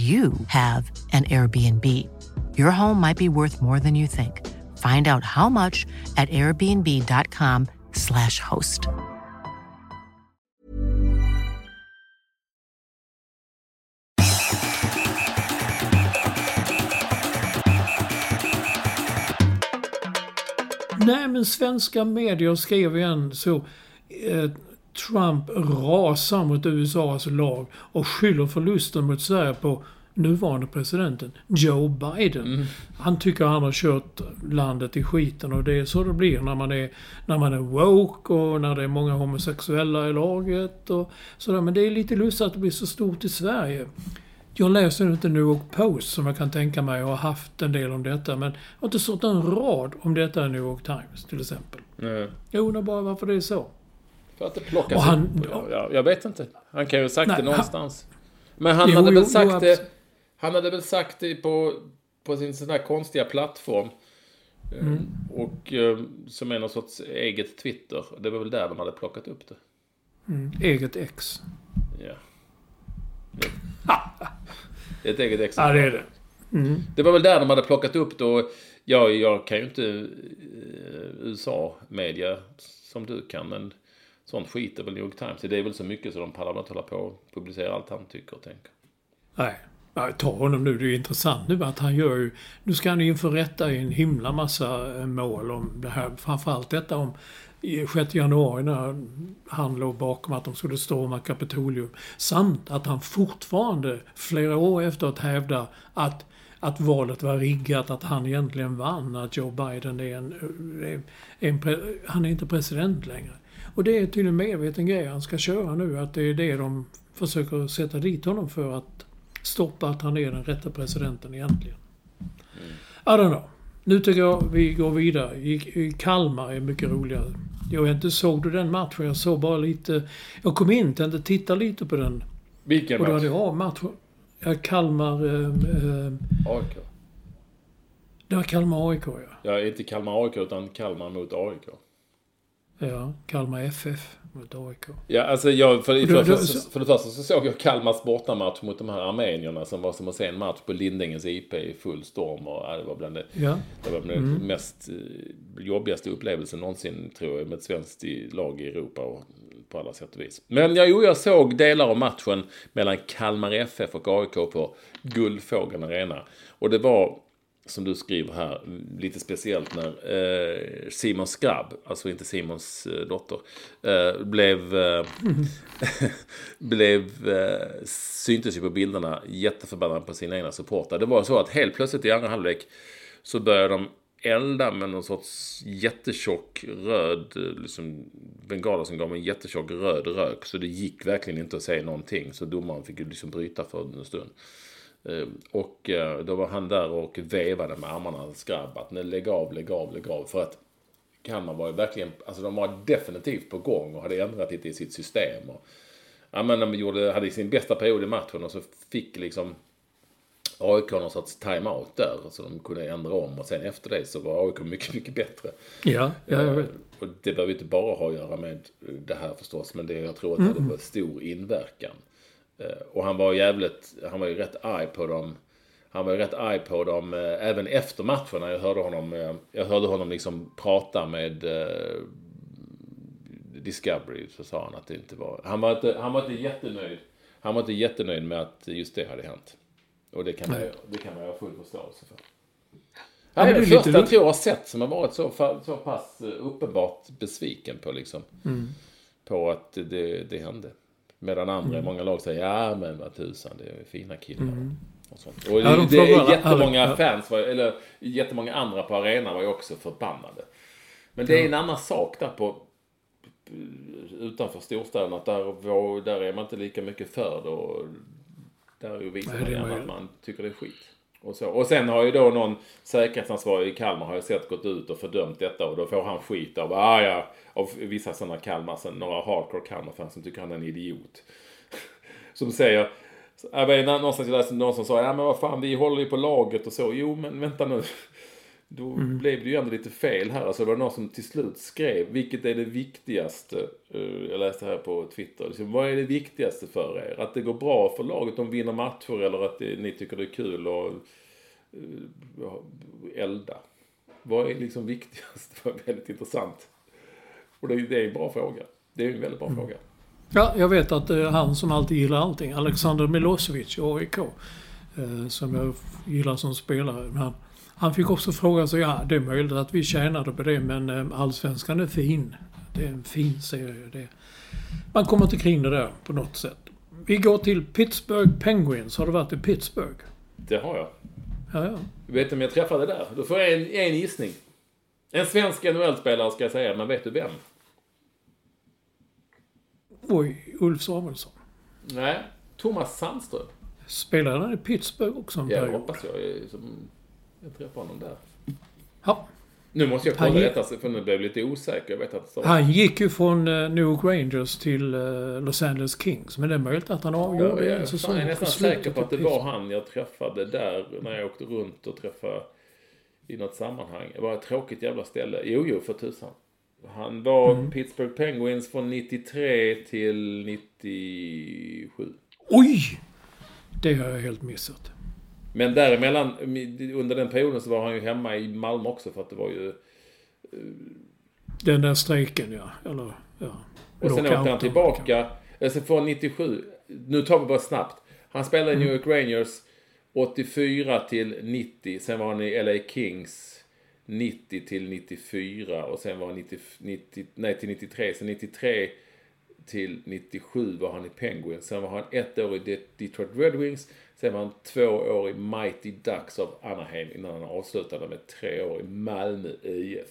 you have an Airbnb. Your home might be worth more than you think. Find out how much at airbnb.com/slash host. Nej, men svenska medier skrev igen så. Eh, Trump rasar mot USAs lag och skyller förlusten mot Sverige på nuvarande presidenten, Joe Biden. Han tycker han har kört landet i skiten och det är så det blir när man är, när man är woke och när det är många homosexuella i laget och sådär. Men det är lite lustigt att det blir så stort i Sverige. Jag läser inte New York Post som jag kan tänka mig har haft en del om detta. Men jag har inte stått en rad om detta i New York Times till exempel. Nej. Jag undrar bara varför det är så. För att det plockas Och han- upp. Ja, ja, jag vet inte. Han kan ju ha sagt Nej, det han- någonstans. Men han Jo, hade jo, väl jo, sagt abs- det... Han hade väl sagt det på, på sin sån där konstiga plattform. Eh, Mm. Och eh, som är någon sorts eget Twitter. Det var väl där de hade plockat upp det. Mm, eget ex. Ja. Det är ett eget Ja, exempel. det är det. Det var väl där de hade plockat upp det och ja, jag kan ju inte eh, USA-media som du kan, men sånt skiter väl New York Times. Det är väl så mycket så de pallar inte hålla på och publicera allt han tycker och tänker. Nej. Ta honom nu. Det är intressant nu att han gör ju... Nu ska han inför rätta i en himla massa eh, mål om det här. Framförallt detta om 6 januari när han låg bakom att de skulle storma Kapitolium. Samt att han fortfarande, flera år efteråt, hävdar att, att valet var riggat, att han egentligen vann, att Joe Biden är en... Eh, är en han är inte president längre. Och det är tydligen en medveten grej han ska köra nu, att det är det de försöker sätta dit honom för att stoppa att han är den rätta presidenten egentligen. I don't know. Nu tycker jag vi går vidare. I, Kalmar är mycket roligare. Jag vet inte, såg du den matchen? Jag såg bara lite... Jag kom in, tänkte titta lite på den. Vilken Och då match? hade jag matchen. Ja, Kalmar... Eh, eh, AIK. det var Kalmar AIK ja. Ja, inte Kalmar AIK utan Kalmar mot AIK. Ja, Kalmar FF mot AIK. Ja, alltså jag, för, för, för, för det första så såg jag Kalmars bortamatch mot de här armenierna som var som att se en match på Lindängens IP i full storm. Och, ja, det var bland det, Ja. det var den mest eh, jobbigaste upplevelsen någonsin tror jag med ett svenskt lag i Europa och på alla sätt och vis. Men ja, jo, jag såg delar av matchen mellan Kalmar FF och AIK på Guldfågeln Arena. Och det var, som du skriver här, lite speciellt när eh, Simon Skrabb, alltså inte Simons eh, dotter, eh, blev, eh, blev eh, syntes ju på bilderna jätteförbannad på sina egna supportrar. Det var så att helt plötsligt i andra halvlek så började de elda med någon sorts jättetjock röd, eh, liksom bengaler som gav en jättetjock röd rök. Så det gick verkligen inte att säga någonting. Så domaren fick ju liksom bryta för en stund. Eh, Och eh, då var han där och vevade med armarna, skrabb att nej, lägg av, lägg av, lägg av. För att Kalmar var ju verkligen, alltså de var definitivt på gång och hade ändrat lite i sitt system. Och, ja men de gjorde, hade sin bästa period i matchen och så fick liksom AIK någon sorts time-out där. Så de kunde ändra om och sen efter det så var AIK mycket, mycket bättre. Ja, ja jag vet. Och det behöver inte bara ha att göra med det här förstås, men det jag tror att det hade varit stor inverkan. Eh, Och han var jävligt, han var ju rätt arg på dem. Han var ju rätt arg på dem eh, även efter matchen när jag hörde honom, eh, jag hörde honom liksom prata med Discovery så sa han att det inte var, han var inte, han var inte jättenöjd. Han var inte jättenöjd med att just det hade hänt. Och det kan man, ju- det kan man ha full förståelse för. Det är är första lite- tror jag har sett som har varit så, så pass uppenbart besviken på liksom. Mm. På att det, det hände. Medan andra Mm. i många lag säger ja men vad tusan det är fina killar. Och, sånt. och Ja, de det, är jättemånga alla- fans, var, eller jättemånga andra på arenan var ju också förbannade. Men det är en annan sak där på utanför storstäderna. Att där, där är man inte lika mycket för det. Och där visar man gärna att man tycker det är skit. Och, så. och sen har ju då någon säkerhetsansvarig i Kalmar har jag sett gått ut och fördömt detta och då får han skit av, ah, ja, av vissa sådana Kalmar, sen några hardcore Kalmar-fans som tycker han är en idiot. som säger, jag vet, någonstans jag läste någon som sa, ja men vad fan vi håller ju på laget och så. Jo men vänta nu. Då blev det ju ändå lite fel här. Alltså det var någon som till slut skrev, vilket är det viktigaste? Eh, Jag läste här på Twitter. Liksom, vad är det viktigaste för er? Att det går bra för laget, de vinner matcher eller att det, ni tycker det är kul att eh, elda? Vad är liksom viktigast? Det var väldigt intressant. Och det, det är en bra fråga. Det är en väldigt bra fråga. Ja, jag vet att eh, han som alltid gillar allting, Alexander Milosevic i AIK, eh, som jag gillar som spelare. Men han, fick också fråga sig, ja det är möjligt att vi tjänade på det men eh, allsvenskan är fin. Det är en fin serie. Det. Man kommer inte kring det där på något sätt. Vi går till Pittsburgh Penguins. Har du varit i Pittsburgh? Det har jag. Ja, ja. Vet du om jag träffade där? Då får jag en, en gissning. En svensk NHL-spelare ska jag säga, men vet du vem? Oj, Ulf Samuelsson. Nej, Thomas Sandström. Spelade han i Pittsburgh också en Ja, period? hoppas jag. Jag, som, jag träffade honom där. Ja. Nu måste jag kolla detta, för nu blev jag lite osäker. Jag vet att står... Han gick ju från uh, New York Rangers till eh, Los Angeles Kings. Men det är möjligt att han Ja, avgjorde jag, en säsong jag är nästan säker på att det Pittsburgh. var han jag träffade där när jag åkte runt och träffade i något sammanhang. Det var ett tråkigt jävla ställe. Jo, jo, för tusan. Han var Mm. Pittsburgh Penguins från 93 till 97. Oj! Det har jag helt missat. Men däremellan, under den perioden så var han ju hemma i Malmö också för att det var ju... Den där strejken, ja. Eller, ja. Och sen åkte han tillbaka. Alltså från 97. Nu tar vi bara snabbt. Han spelade i New York Rangers 84 till 90. Sen var han i LA Kings 90 till 94. Och sen var han 90, 90, nej, till 93. Sen 93 till 97 var han i Penguins. Sen var han ett år i De- Detroit Red Wings. Sen var han två år i Mighty Ducks av Anaheim innan han avslutade med tre år i Malmö IF.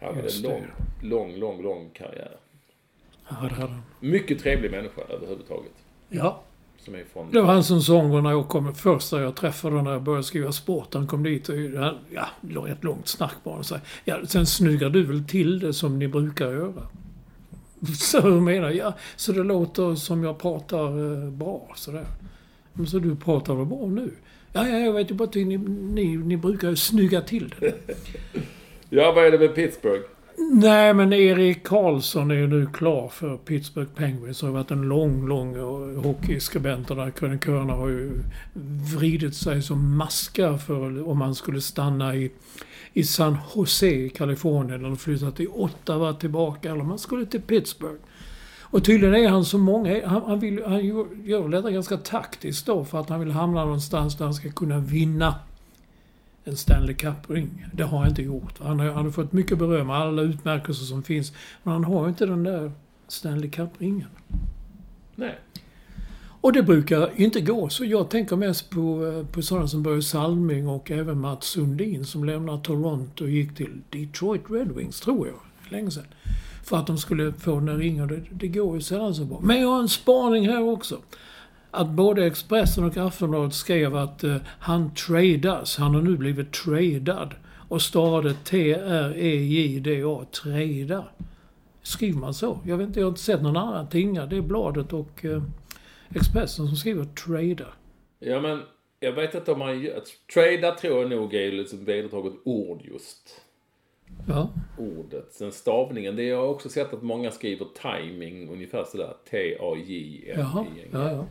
Han hade en lång, lång, lång, lång karriär. Ja, det hade han. Mycket trevlig människa överhuvudtaget. Ja. Som är från... Det var han som sång när jag kom, första jag träffade när jag började skriva sport. Han kom dit och ja, det var ett långt snack bara. Så, ja, sen snyggar du väl till det som ni brukar göra. Så hur menar jag? Ja, så det låter som jag pratar eh, bra sådär. Men så du pratar väl bra nu? Ja, ja, jag vet ju bara att ni, ni, ni brukar ju snygga till det. Ja, vad är det med Pittsburgh? Nej, men Erik Karlsson är ju nu klar för Pittsburgh Penguins. Det har varit en lång, lång hockeyskribent och där krönikörerna har ju vridit sig som maskar för om han skulle stanna i, i San Jose i Kalifornien eller flytta till Ottawa tillbaka eller om han skulle till Pittsburgh. Och tydligen är han så många, han, han, vill, han gör, gör detta ganska taktiskt då för att han vill hamna någonstans där han ska kunna vinna en Stanley Cup-ring. Det har han inte gjort. Han har, han har fått mycket beröm, alla utmärkelser som finns. Men han har inte den där Stanley Cup-ringen. Nej. Och det brukar inte gå, så jag tänker mest på, eh, på sådana som Börje Salming och även Mats Sundin som lämnade Toronto och gick till Detroit Red Wings, tror jag, länge sedan. För att de skulle få den att ringa. Det, det går ju sällan så bra. Men jag har en spaning här också. Att både Expressen och Aftonbladet skrev att eh, han tradas. Han har nu blivit tradad. Och stavade T-R-E-J-D-A, trada. Skriver man så? Jag vet inte, jag har inte sett någon annan tinga. Det är Bladet och eh, Expressen som skriver trada. Ja, men jag vet inte om man. Trada tror jag nog är liksom vedertaget ord just. Ja. Ordet. Sen stavningen. Det jag har också sett att många skriver timing ungefär sådär. T-A-J-M-I-N-G. Jaha. Ja, ja.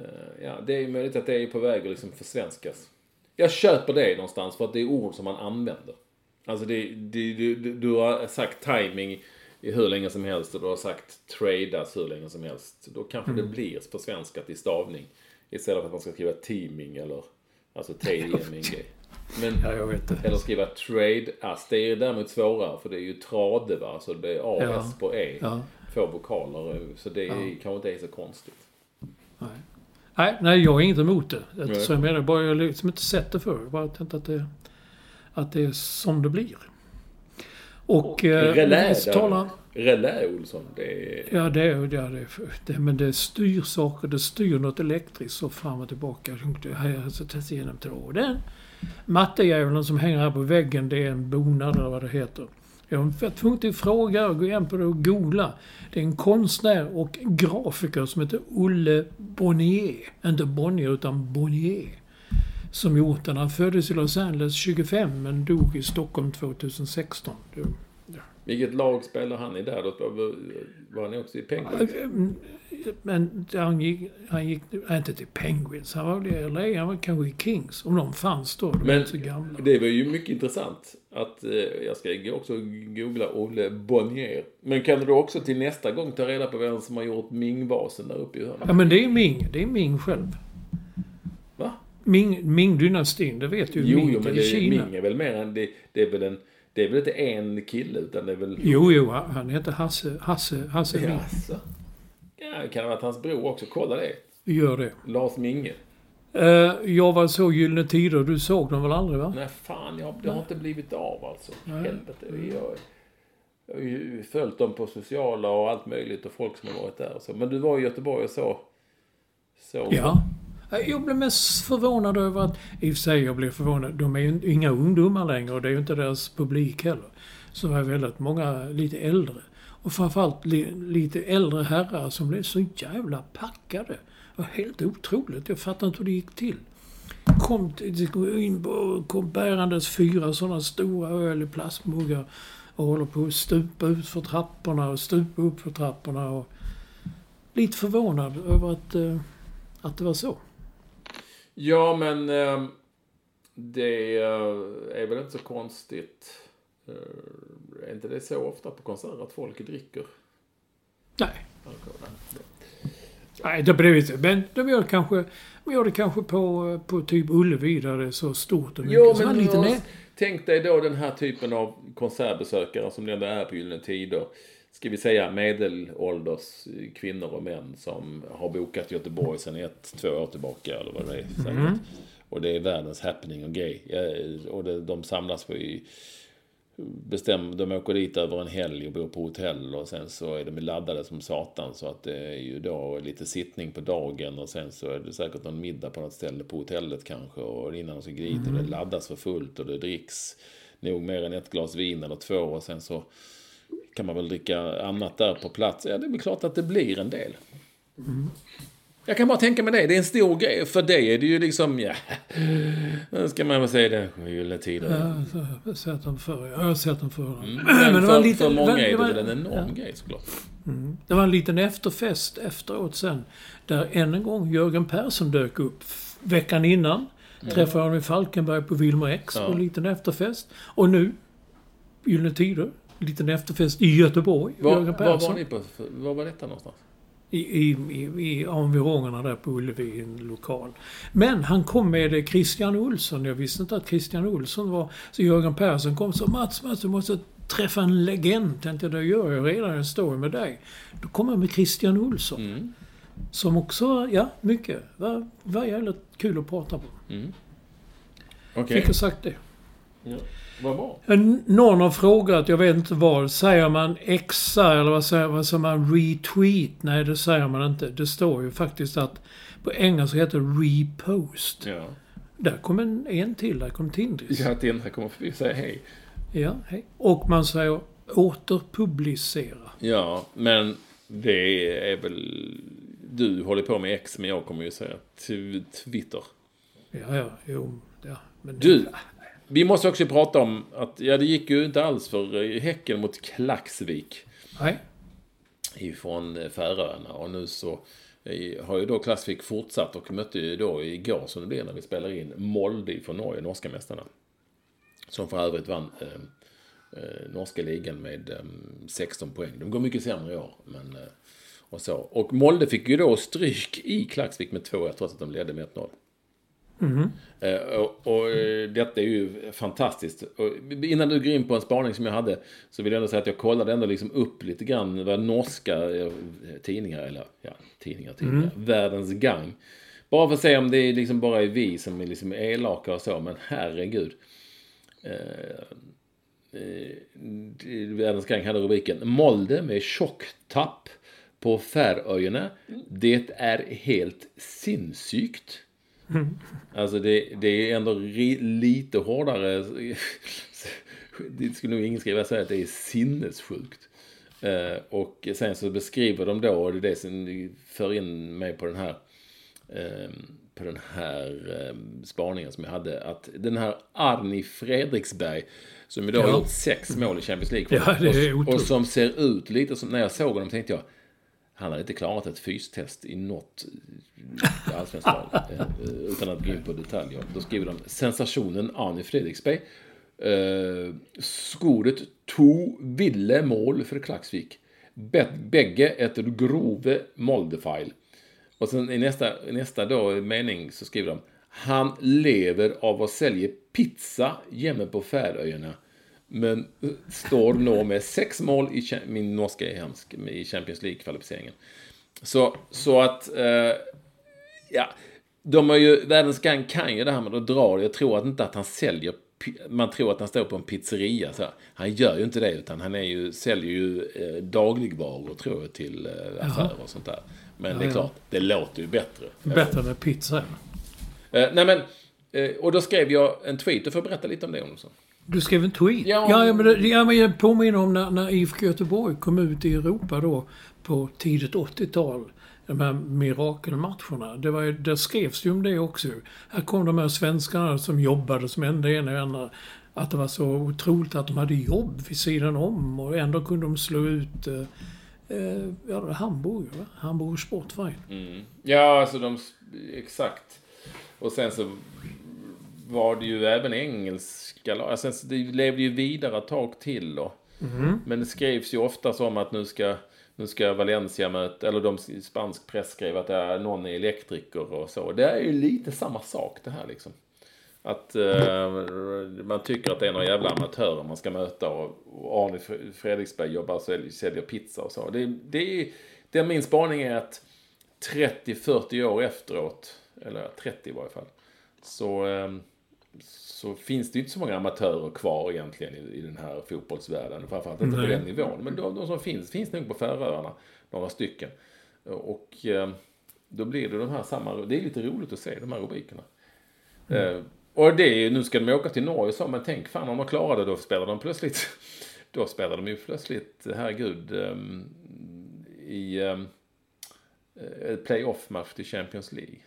Eh, Ja, det är ju möjligt att det är på väg att liksom försvenskas. Jag köper det någonstans för att det är ord som man använder. Alltså det, det, du, du, du har sagt timing i hur länge som helst och du har sagt tradas hur länge som helst. Då kanske det blir försvenskat i stavning. Istället för att man ska skriva teaming eller alltså T-I-M-I-N-G. Men, ja, jag vet det. eller skriva trade-ass. Det är ju däremot svårare för det är ju trade va. Så det är A, Ja. På E. Ja. Två vokaler. Så det är, kanske inte är så konstigt. Nej. Nej, nej, jag har inget emot det. Nej. Så jag menar bara, jag har liksom inte sett det förr. Bara tänkte att det, att det är som det blir. Och... eh, Relä så talar- Relä Olsson. Det är... Ja, det, är- ja det, är- det, men det styr saker. Det styr något elektriskt så fram och tillbaka. Här jag sett igenom tråden. Mattejävulen som hänger här på väggen, det är en bonad eller vad det heter. Jag var tvungen att fråga och gå igen på det och googla. Det är en konstnär och grafiker som heter Olle Bonnier. Inte Bonnier utan Bonnier. Som gjort den. Han föddes i Los Angeles 25 men dog i Stockholm 2016. Det- Vilket lag spelar han i där? Var han också i Penguins? Men han gick, han gick inte till Penguins. Han var väl i LA. Han var kanske i Kings. Om de fanns då. De Men så gamla. det var ju mycket intressant att eh, jag ska också googla Olle Bonnier. Men kan du också till nästa gång ta reda på vem som har gjort Ming-vasen där uppe i hörnet? Ja, men det är Ming. Det är Ming själv. Va? Ming, Ming-dynastin, det vet ju Jo, Ming jo, men det, Kina. Ming är väl mer än... Det, det är väl en... Det är väl inte en kille utan det är väl... Jo, jo, han heter Hasse, Hasse, Hasse Ming. Jaså? Ja, kan det vara att hans bror också? Kolla det. Gör det. Lars Minge. Eh, jag var så Gyllene Tider. Du såg dem väl aldrig va? Nej, fan, jag, det har inte blivit av alltså. Helvete. Jag, jag har ju följt dem på sociala och allt möjligt och folk som har varit där och så. Men du var i Göteborg och så. så Ja. Eh, Jag blev mest förvånad över att, i och för sig jag blev förvånad, de är ju inga ungdomar längre och det är ju inte deras publik heller. Så var väldigt många lite äldre. Och framförallt lite äldre herrar som blev så jävla packade. Det var helt otroligt. Jag fattar inte hur det gick till. Kom, kom in på, kom bärandes fyra sådana stora öl i plastmuggar och håller på att stupa ut för trapporna och stupa upp för trapporna. Och lite förvånad över att, eh, att det var så. Ja, men eh, det eh, är väl inte så konstigt. Är inte det så ofta på konserter att folk dricker Nej. Nej. Det blev inte. Men de gör det kanske, de gör det kanske på, på typ Ullevi där det är så stort och mycket. Jo, men lite ner. tänk dig då den här typen av konsertbesökare som det ändå är på Gyllene Tider. Ska vi säga medelålders kvinnor och män som har bokat Göteborg sedan ett, två år tillbaka eller vad det är. säkert. Och det är världens happening och. Ja, Och det, de samlas på i bestäm, de åker dit över en helg och bor på hotell och sen så är de laddade som satan så att det är ju då lite sittning på dagen och sen så är det säkert någon middag på något ställe på hotellet kanske och innan de ska gå dit och det laddas för fullt och det dricks nog mer än ett glas vin eller två och sen så kan man väl dricka annat där på plats. Ja, det är väl klart att det blir en del. Jag kan bara tänka mig det. Det är en stor grej. För dig är det ju liksom, ja... Ska man väl säga det. Gyllene tider. Ja, så, jag har sett dem förr. Jag har sett dem förr. Men, Men det var för, lite- för många det är det var- väl en enorm grej såklart. Det var en liten efterfest efteråt sen. Där än en gång Jörgen Persson dök upp. Veckan innan träffade honom i Falkenberg på Wilmer X på en liten efterfest. Och nu, Gyllene Tider, en liten efterfest i Göteborg. Var, Jörgen var Persson. var ni på? Var var detta någonstans? I, i, i, environgerna där på Ullevi, en lokal. Men han kom med Christian Olsson. Jag visste inte att Christian Olsson var... Så Jörgen Persson kom så Mats, Mats, du måste träffa en legend. Tänkte jag, det gör jag redan. Jag står med dig. Då kom han med Christian Olsson. Mm. Som också, ja, mycket. Var, var jävligt kul att prata på. Okej. Fick jag sagt det. Ja. Vad bra. En- Någon har frågat, jag vet inte vad. Säger man exa eller vad säger, vad säger man? Retweet? Nej, det säger man inte. Det står ju faktiskt att på engelska heter repost. Ja. Där kom en, en till. Där kom Tindris. Jag att Indra kommer förbi och säga hej. Ja, hej. Och man säger återpublicera. Ja, men det är väl... Du håller på med X, men jag kommer ju säga Twitter. Ja, ja, jo. Ja, men Du, vi måste också prata om att, ja det gick ju inte alls för eh, Häcken mot Klaxvik Nej. ifrån eh, Färöarna. Och nu så eh, har ju då Klaxvik fortsatt och mötte ju då igår som det blir när vi spelar in Molde från Norge, norska mästarna. Som för övrigt vann eh, eh, norska ligan med eh, 16 poäng. De går mycket sämre i år. Men, och, så. och Molde fick ju då stryk i Klaxvik med 2-1 trots att de ledde med 1-0. Eh, och, och eh, detta är ju fantastiskt. Och innan du går in på en spaning som jag hade så vill jag ändå säga att jag kollade ändå liksom upp lite grann vad norska eh, tidningar, eller ja, tidningar, tidningar, världens gang. Bara för att se om det är liksom bara är vi som är liksom elaka och så, men herregud. Eh, eh, Världens gang hade rubriken Molde med tjocktapp på Färöarna. Det är helt sinnssykt. Alltså det, det är ändå ri, lite hårdare. Det skulle nog ingen skriva säga att det är sinnessjukt. Eh, och sen så beskriver de då, och det är det som för in mig på den här eh, på den här eh, spaningen som jag hade. Att den här Arni Fredriksberg som idag har Ja. gjort sex mål i Champions League. Ja, och, och som ser ut lite som, när jag såg honom tänkte jag han hade inte klarat ett fystest i något eh, allsvenskt lag. Eh, utan att gå in på detaljer. Då skriver de sensationen Arne Fredriksberg. Eh, skoret to ville mål för Klaxvik. Bägge ett grove Moldefeil. Och sen i nästa, i nästa då, mening så skriver de Han lever av att sälja pizza hemma på Färöarna. Men står nå med sex mål i min norska är hemsk, i Champions League-kvalificeringen. Så, så att, eh, ja, de har ju, Världens Gang kan ju det här med att dra. Jag tror att inte att han säljer, man tror att han står på en pizzeria. Så. Han gör ju inte det, utan han är ju, säljer ju eh, dagligvaror, tror jag, till eh, affärer och sånt där. Men det är ja. klart, det låter ju bättre. Bättre med pizza. Eh, nej men, eh, och då skrev jag en tweet. Du får berätta lite om det, Olsson. Du skrev en tweet? Ja. Ja, ja men, det, ja, men jag påminner om när, när IFK Göteborg kom ut i Europa då på tidigt 80-tal. De här mirakelmatcherna. Det var, där skrevs ju om det också. Här kom de här svenskarna som jobbade som enda ena och andra. Att det var så otroligt att de hade jobb vid sidan om och ändå kunde de slå ut eh, eh, ja, det Hamburg, va? Hamburg Sportverein. Ja, alltså de... Exakt. Och sen så var det ju även engelska lag. Alltså, det levde ju vidare ett tag till då. Men det skrevs ju ofta som att nu ska, nu ska Valencia möta, eller de i spansk press skrev att det är någon är elektriker och så. Det är ju lite samma sak det här liksom. Att eh, man tycker att det är några jävla amatörer man ska möta och, och Arne Fre- Fredriksberg jobbar och säljer, säljer pizza och så. Det, det, är, det min spaning är att 30-40 år efteråt, eller 30 i varje fall, så, eh, så finns det ju inte så många amatörer kvar egentligen i, i den här fotbollsvärlden. Framförallt inte på den nivån. Men de, de som finns, finns nog på Färöarna, några stycken. Och eh, då blir det de här samma, det är lite roligt att se de här rubrikerna. Eh, och det är ju, nu ska de åka till Norge så, men tänk fan om de klarar det, då spelar de plötsligt, då spelar de ju plötsligt, herregud, ehm, i um, playoff-match till Champions League.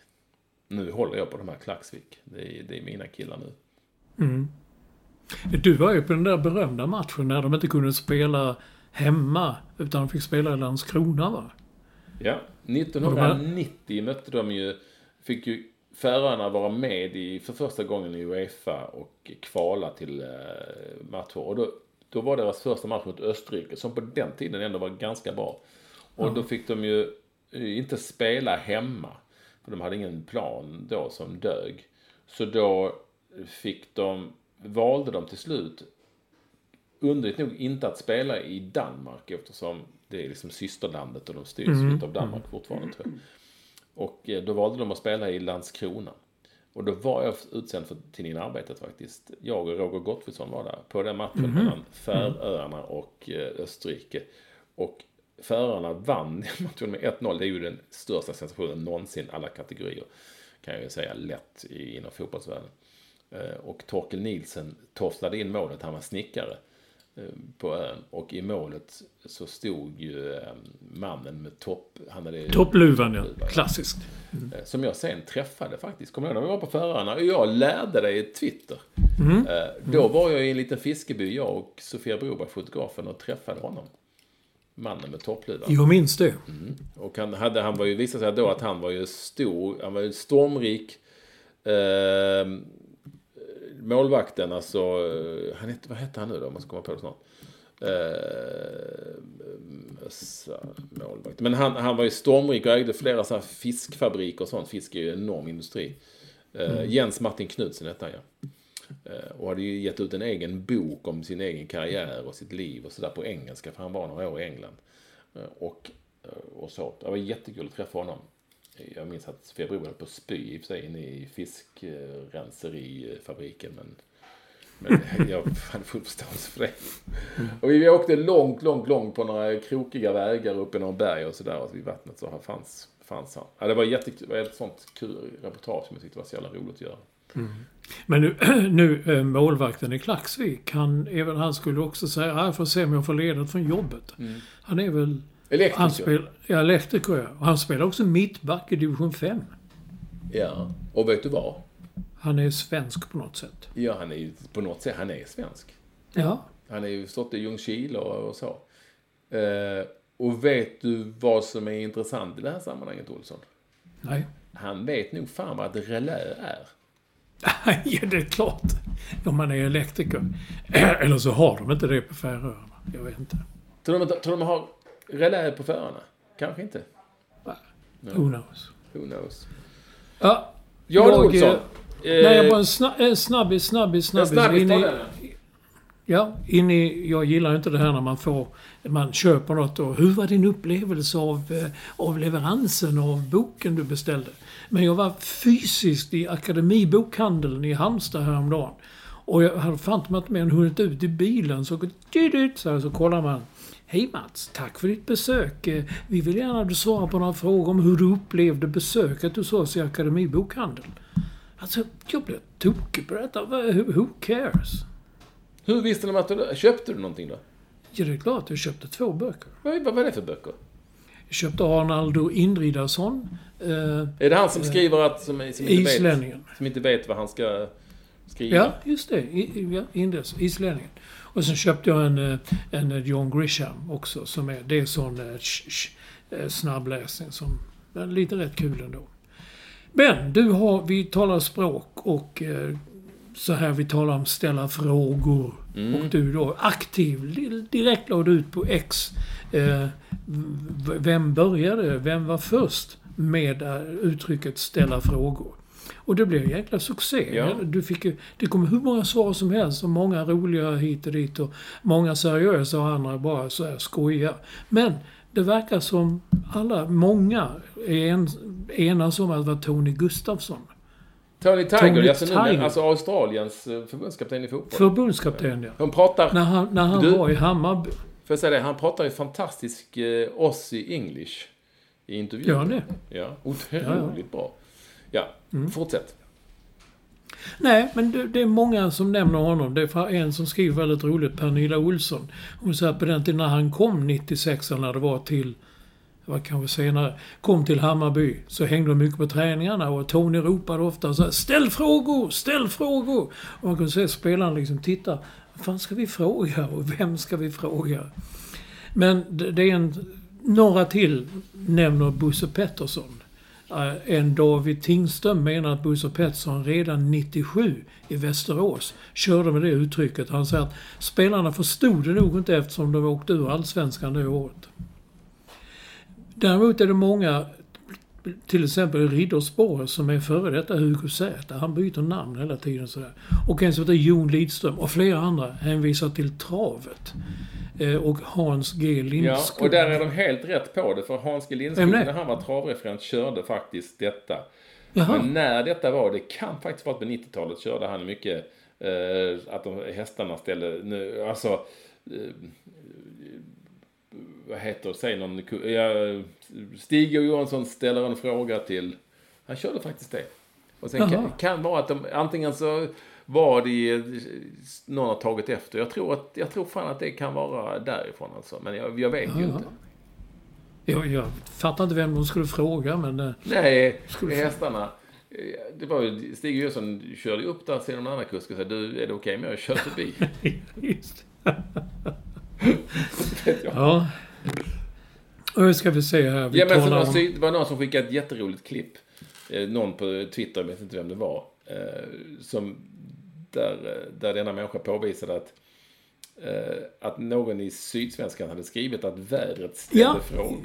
Nu håller jag på de här Klaxvik. Det är, det är mina killar nu. Du var ju på den där berömda matchen när de inte kunde spela hemma utan de fick spela i Landskrona va? Ja, 1990 mötte de ju, fick ju Färöarna vara med i, för första gången i Uefa och kvala till eh, matcher. Och då, då var deras första match mot Österrike, som på den tiden ändå var ganska bra. Och då fick de ju eh, inte spela hemma, för de hade ingen plan då som dög. Så då fick de, valde de till slut underligt nog inte att spela i Danmark eftersom det är liksom systerlandet och de styrs mm. av Danmark fortfarande tror jag. Och eh, då valde de att spela i Landskrona. Och då var jag utsänd för tidningen Arbetet faktiskt. Jag och Roger Gottfridsson var där på den matchen mellan Färöarna och eh, Österrike. Och Färöarna vann matchen med 1-0. Det är ju den största sensationen någonsin alla kategorier. Kan jag ju säga lätt i, inom fotbollsvärlden. Eh, Och Torkel Nielsen torslade in målet, han var snickare eh, på ön. Och i målet så stod ju eh, mannen med topp... Han hade Toppluvan ja. Klassiskt. Eh, Som jag sen träffade faktiskt. Kommer du ihåg när vi var på Färöarna? Och jag lärde dig Twitter. Eh, Då var jag i en liten fiskeby, jag och Sofia Broberg, fotografen, och träffade honom. Mannen med toppluvan. Jag minns det. Och han, hade, han var ju, visade sig då att han var ju stor, han var ju stormrik. Eh, målvakten, alltså, eh, han hette, vad hette han nu då, om man ska komma på det snart. Eh, målvakt. Men han, han var ju stormrik och ägde flera så här fiskfabriker och sånt. Fisk är ju en enorm industri. Eh, Jens Martin Knudsen hette han ja. Eh, och hade ju gett ut en egen bok om sin egen karriär och sitt liv och sådär på engelska, för han var några år i England. Eh, och, eh, och så. Det var jättekul att träffa honom. Jag minns att Febro höll på att spy i och för sig inne i fiskrenserifabriken. Men, men jag hade full förståelse för det. Och vi åkte långt, långt, långt på några krokiga vägar upp i några berg och sådär. Och vid vattnet så här fanns, fanns han. Ja, det var jättekul. Det var ett sånt kul reportage som jag tyckte var så jävla roligt att göra. Men nu, nu eh, målvakten i Klaxvik, han, även han skulle också säga att jag får se om jag får ledigt från jobbet. Han är väl... Elektriker. Han spel, ja, elektriker ja. Han spelar också mittback i division 5. Ja, och vet du vad? Han är svensk på något sätt. Ja, han är ju på något sätt, han är svensk. Ja. Han är ju stått i Ljungskile och, och så. Eh, och vet du vad som är intressant i det här sammanhanget, Olsson? Nej. Han vet nog fan vad ett relä är. ja, det är klart. Om man är elektriker. Eller så har de inte det på Färöarna. Jag vet inte. Tror de, tror de har relä på Färöarna? Kanske inte. Who knows? Who knows? Ja. Ja, jag, Olsson. eh, Nej, jag bara en sna, en snabbis, snabbis, snabbis. snabbis, In i-. Ja, in i, jag gillar inte det här när man får, man köper något och hur var din upplevelse av, eh, av leveransen av boken du beställde? Men jag var fysiskt i Akademibokhandeln i Halmstad häromdagen. Och jag hade fan inte mer än hunnit ut i bilen så, så, så kollar man. Hej Mats, tack för ditt besök. Eh, Vi vill gärna att du svarar på några frågor om hur du upplevde besöket hos oss i Akademibokhandeln. Alltså, jag blev tokig på detta. Who cares? Hur visste de att du... Köpte du någonting då? Ja, det är klart. Jag köpte två böcker. Vad, vad var det för böcker? Köpte Arnaldo Indridason, eh, Är det han som skriver att... Som, som, inte vet, islänningen. som inte vet vad han ska skriva? Ja, just det. I, ja, Indes, islänningen. Och sen köpte jag en, eh, en eh, John Grisham också. Som är, det är sån eh, sh, sh, eh, snabbläsning som är lite rätt kul ändå. Men du har, vi talar språk och eh, så här vi talar om ställa frågor. Och du då aktiv, di- direkt la du ut på X. Eh, vem började, vem var först med uttrycket ställa frågor? Och det blev en jäkla succé. Ja. Du fick, ju- det kom hur många svar som helst och många roliga hit och dit och många seriösa och andra bara så här skojiga. Men det verkar som alla, många, är en, enas om att det var Tony Gustafsson. Tony Tiger, Tony alltså, nu, Tiger. alltså Australiens eh, förbundskapten i fotboll. Förbundskapten ja. De pratar... När han, när han Du- var i Hammarby. Får jag säga det? Han pratar ju fantastisk eh, Aussie English i intervjun. Gör han det? Ja, otroligt bra. Ja, Mm. fortsätt. Nej, men det, det är många som nämner honom. Det är en som skriver väldigt roligt, Pernilla Olsson. Hon säger att på den tiden när han kom 96, när det var till, vad kanske senare, kom till Hammarby så hängde de mycket på träningarna och Tony ropade ofta så här, Ställ frågor! Ställ frågor! Och man kunde se spelaren liksom titta. Fan ska vi fråga? Och vem ska vi fråga? Men det, är en... Några till nämner Bosse Pettersson. Eh, en David Tingström menar att Bosse Pettersson redan 97 i Västerås körde med det uttrycket. Han säger att spelarna förstod det nog inte eftersom de åkte ur Allsvenskan det året. Däremot är det många, till exempel Riddersporre som är före detta Hugo Z. Han byter namn hela tiden sådär. Och en som heter Jon Lidström och flera andra hänvisar till travet. Eh, Och Hans G Ja, Lindskog. och där är de helt rätt på det. För Hans G. Lindskog, när han var travreferent, körde faktiskt detta. Jaha. Men när detta var, det kan faktiskt vara på 90-talet, körde han mycket eh, att de, hästarna ställde, nu, alltså, eh, vad heter det, säg någon, ja, Stig och Johansson ställer en fråga till, han körde faktiskt det. Och sen kan, Jaha. kan vara att de, antingen så var det någon har tagit efter. Jag tror, att, jag tror fan att det kan vara därifrån alltså. Men jag, jag vet ju Ja. inte. Jag, jag fattar inte vem de skulle fråga men... eh, Nej, hästarna. eh, Det var ju, Stig Johansson körde ju upp där, sen någon annan kusk och sa du, är det okej med jag kör förbi? Just Ja. Nu ska vi se här. Vi ja, men talar någon, om... det var någon som skickade ett jätteroligt klipp. Eh, någon på Twitter, jag vet inte vem det var. Eh, som, där, eh, där denna människa påvisade att att någon i Sydsvenskan hade skrivit att vädret ställde Ja. frågor.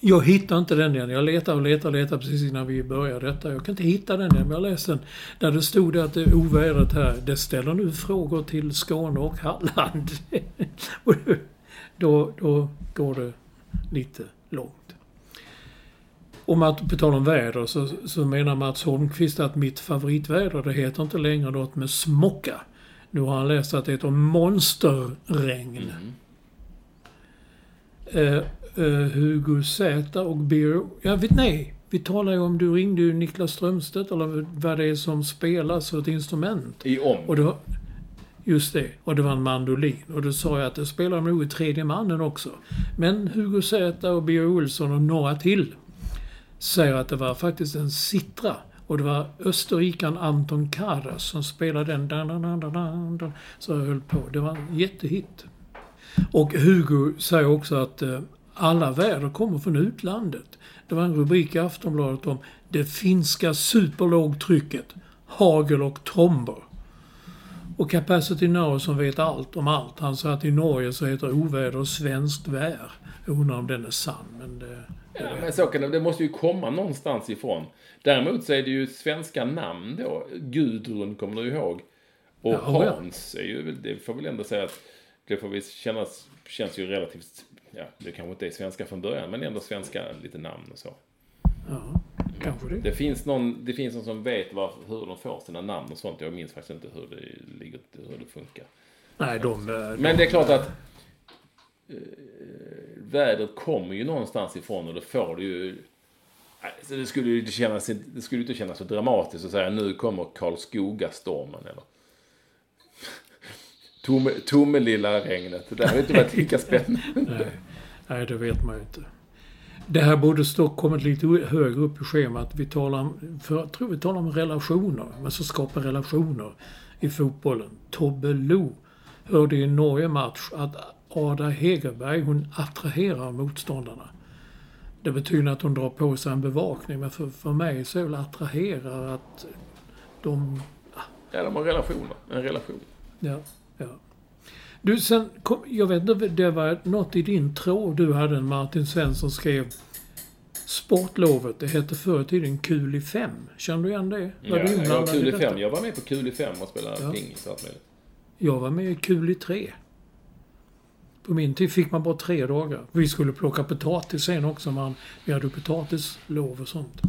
Jag hittar inte den igen. Jag letar och letar och letar precis innan vi började detta. Jag kan inte hitta den igen, men jag läste den. Där det stod att det ovädret här, det ställer nu frågor till Skåne och Halland. då, då går det lite långt. Om att på tal om väder så, så menar Mats Holmqvist att mitt favoritväder det heter inte längre något med smocka. Nu har han läst att det heter monsterregn. Eh, eh, Hugo Z och Beer... Jag vet nej. Vi talar ju om, du ringde ju Niklas Strömstedt eller vad det är som spelas för ett instrument. I om. Och då, just det, och det var en mandolin. Och då sa jag att det spelar de nog i tredje mannen också. Men Hugo Zäta och Birger Olsson och några till säger att det var faktiskt en sitra. Och det var österrikaren Anton Karas som spelade den. Dan, dan, dan, dan, dan, dan, så jag höll på. Det var en jättehit. Och Hugo säger också att eh, alla väder kommer från utlandet. Det var en rubrik i Aftonbladet om det finska superlågtrycket, hagel och tromber. Och Capacity Now som vet allt om allt. Han sa att i Norge så heter oväder svenskt vär. Jag undrar om den är sann, men det... Ja, men så kan det, det måste ju komma någonstans ifrån. Däremot så är det ju svenska namn då. Gudrun kommer du ihåg. Och Ja, ja. Hans är ju, det får väl ändå säga att det får vi kännas, känns ju relativt, ja det kanske inte är svenska från början men ändå svenska lite namn och så. Ja, kanske det. Det finns någon, det finns någon som vet var, hur de får sina namn och sånt. Jag minns faktiskt inte hur det, ligger, hur det funkar. Nej, de... eh, Men det är klart att eh, vädret kommer ju någonstans ifrån och då får du ju... Nej, Så det skulle ju inte kännas, det skulle inte kännas så dramatiskt att säga nu kommer Karlskoga-stormen eller Tomelilla-regnet. Det hade inte varit lika spännande. Nej, nej, det vet man ju inte. Det här borde stå kommit lite högre upp i schemat. Vi talar om, för jag tror vi talar om relationer. Men så skapar relationer i fotbollen. Tobbe Lo hörde i en Norge-match att Ada Hegerberg, hon attraherar motståndarna. Det betyder att hon drar på sig en bevakning. Men för, för mig så är väl attrahera att de Ja, de har relationer. En relation. Ja, ja. Du, sen kom, jag vet inte, det var något i din tråd du hade, Martin Svensson skrev Sportlovet, det hette förr i tiden Kul i fem. Känner du igen det? Var Ja, du jag var kul i fem. Jag var med på kul i fem och spelade Ja. pingis och allt möjligt. Jag var med i Kul i tre. På min tid fick man bara tre dagar. Vi skulle plocka potatis sen också, man, vi hade potatislov och sånt.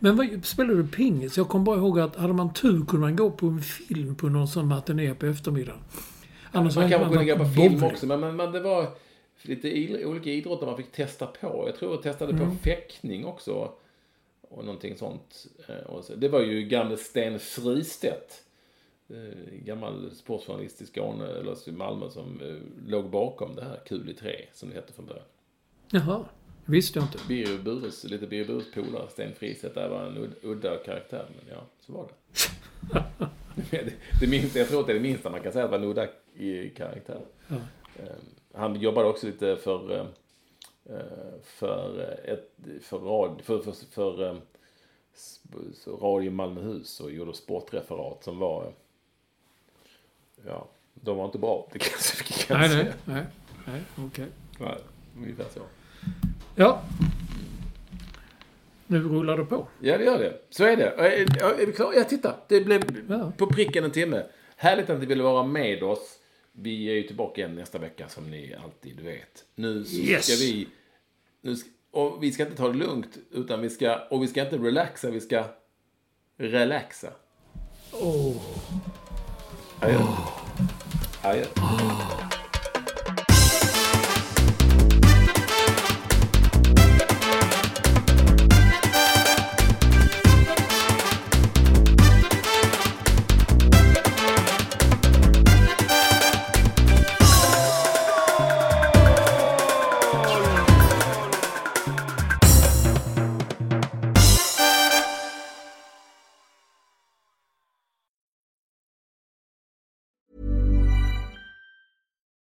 Men vad, spelade du pingis? Jag kommer bara ihåg att hade man tur kunde man gå på en film på någon sån matiné på eftermiddagen. Annars Man kanske kunde gå på film också, men, men, men det var lite olika idrotter man fick testa på. Jag tror jag testade Mm. på fäktning också. Och någonting sånt. Eh, Och så, det var ju gamle Sten Fristedt. eh, Gammal sportjournalist i Skåne, eller i Malmö, som eh, låg bakom det här Kul i tre, som det hette från början. Jaha, visste jag inte. Birger Bures, lite Birger Bures polare, Sten Fristedt, där var en ud- udda karaktär, men ja, så var det. det, minsta, jag tror att det är det minsta man kan säga att det var en udda i karaktär. Ja. Eh, Han jobbade också lite för, eh, eh, för, ett, för, radio, för, för, för eh, sp- så Radio Malmöhus och gjorde sportreferat som var, ja, de var inte bra, det kan jag kan Nej, jag nej, säga. nej, nej, okej. Nej, ungefär så. Ja. Nu rullar det på. Ja, det gör det. Så är det. Är, vi klara? Ja, titta. Det blev Ja. på pricken en timme. Härligt att ni ville vara med oss. Vi är ju tillbaka igen nästa vecka som ni alltid vet. Nu Yes. ska vi... Nu ska, och vi ska inte ta det lugnt, utan vi ska... Och vi ska inte relaxa, vi ska relaxa. Åh. Adjö. Adjö.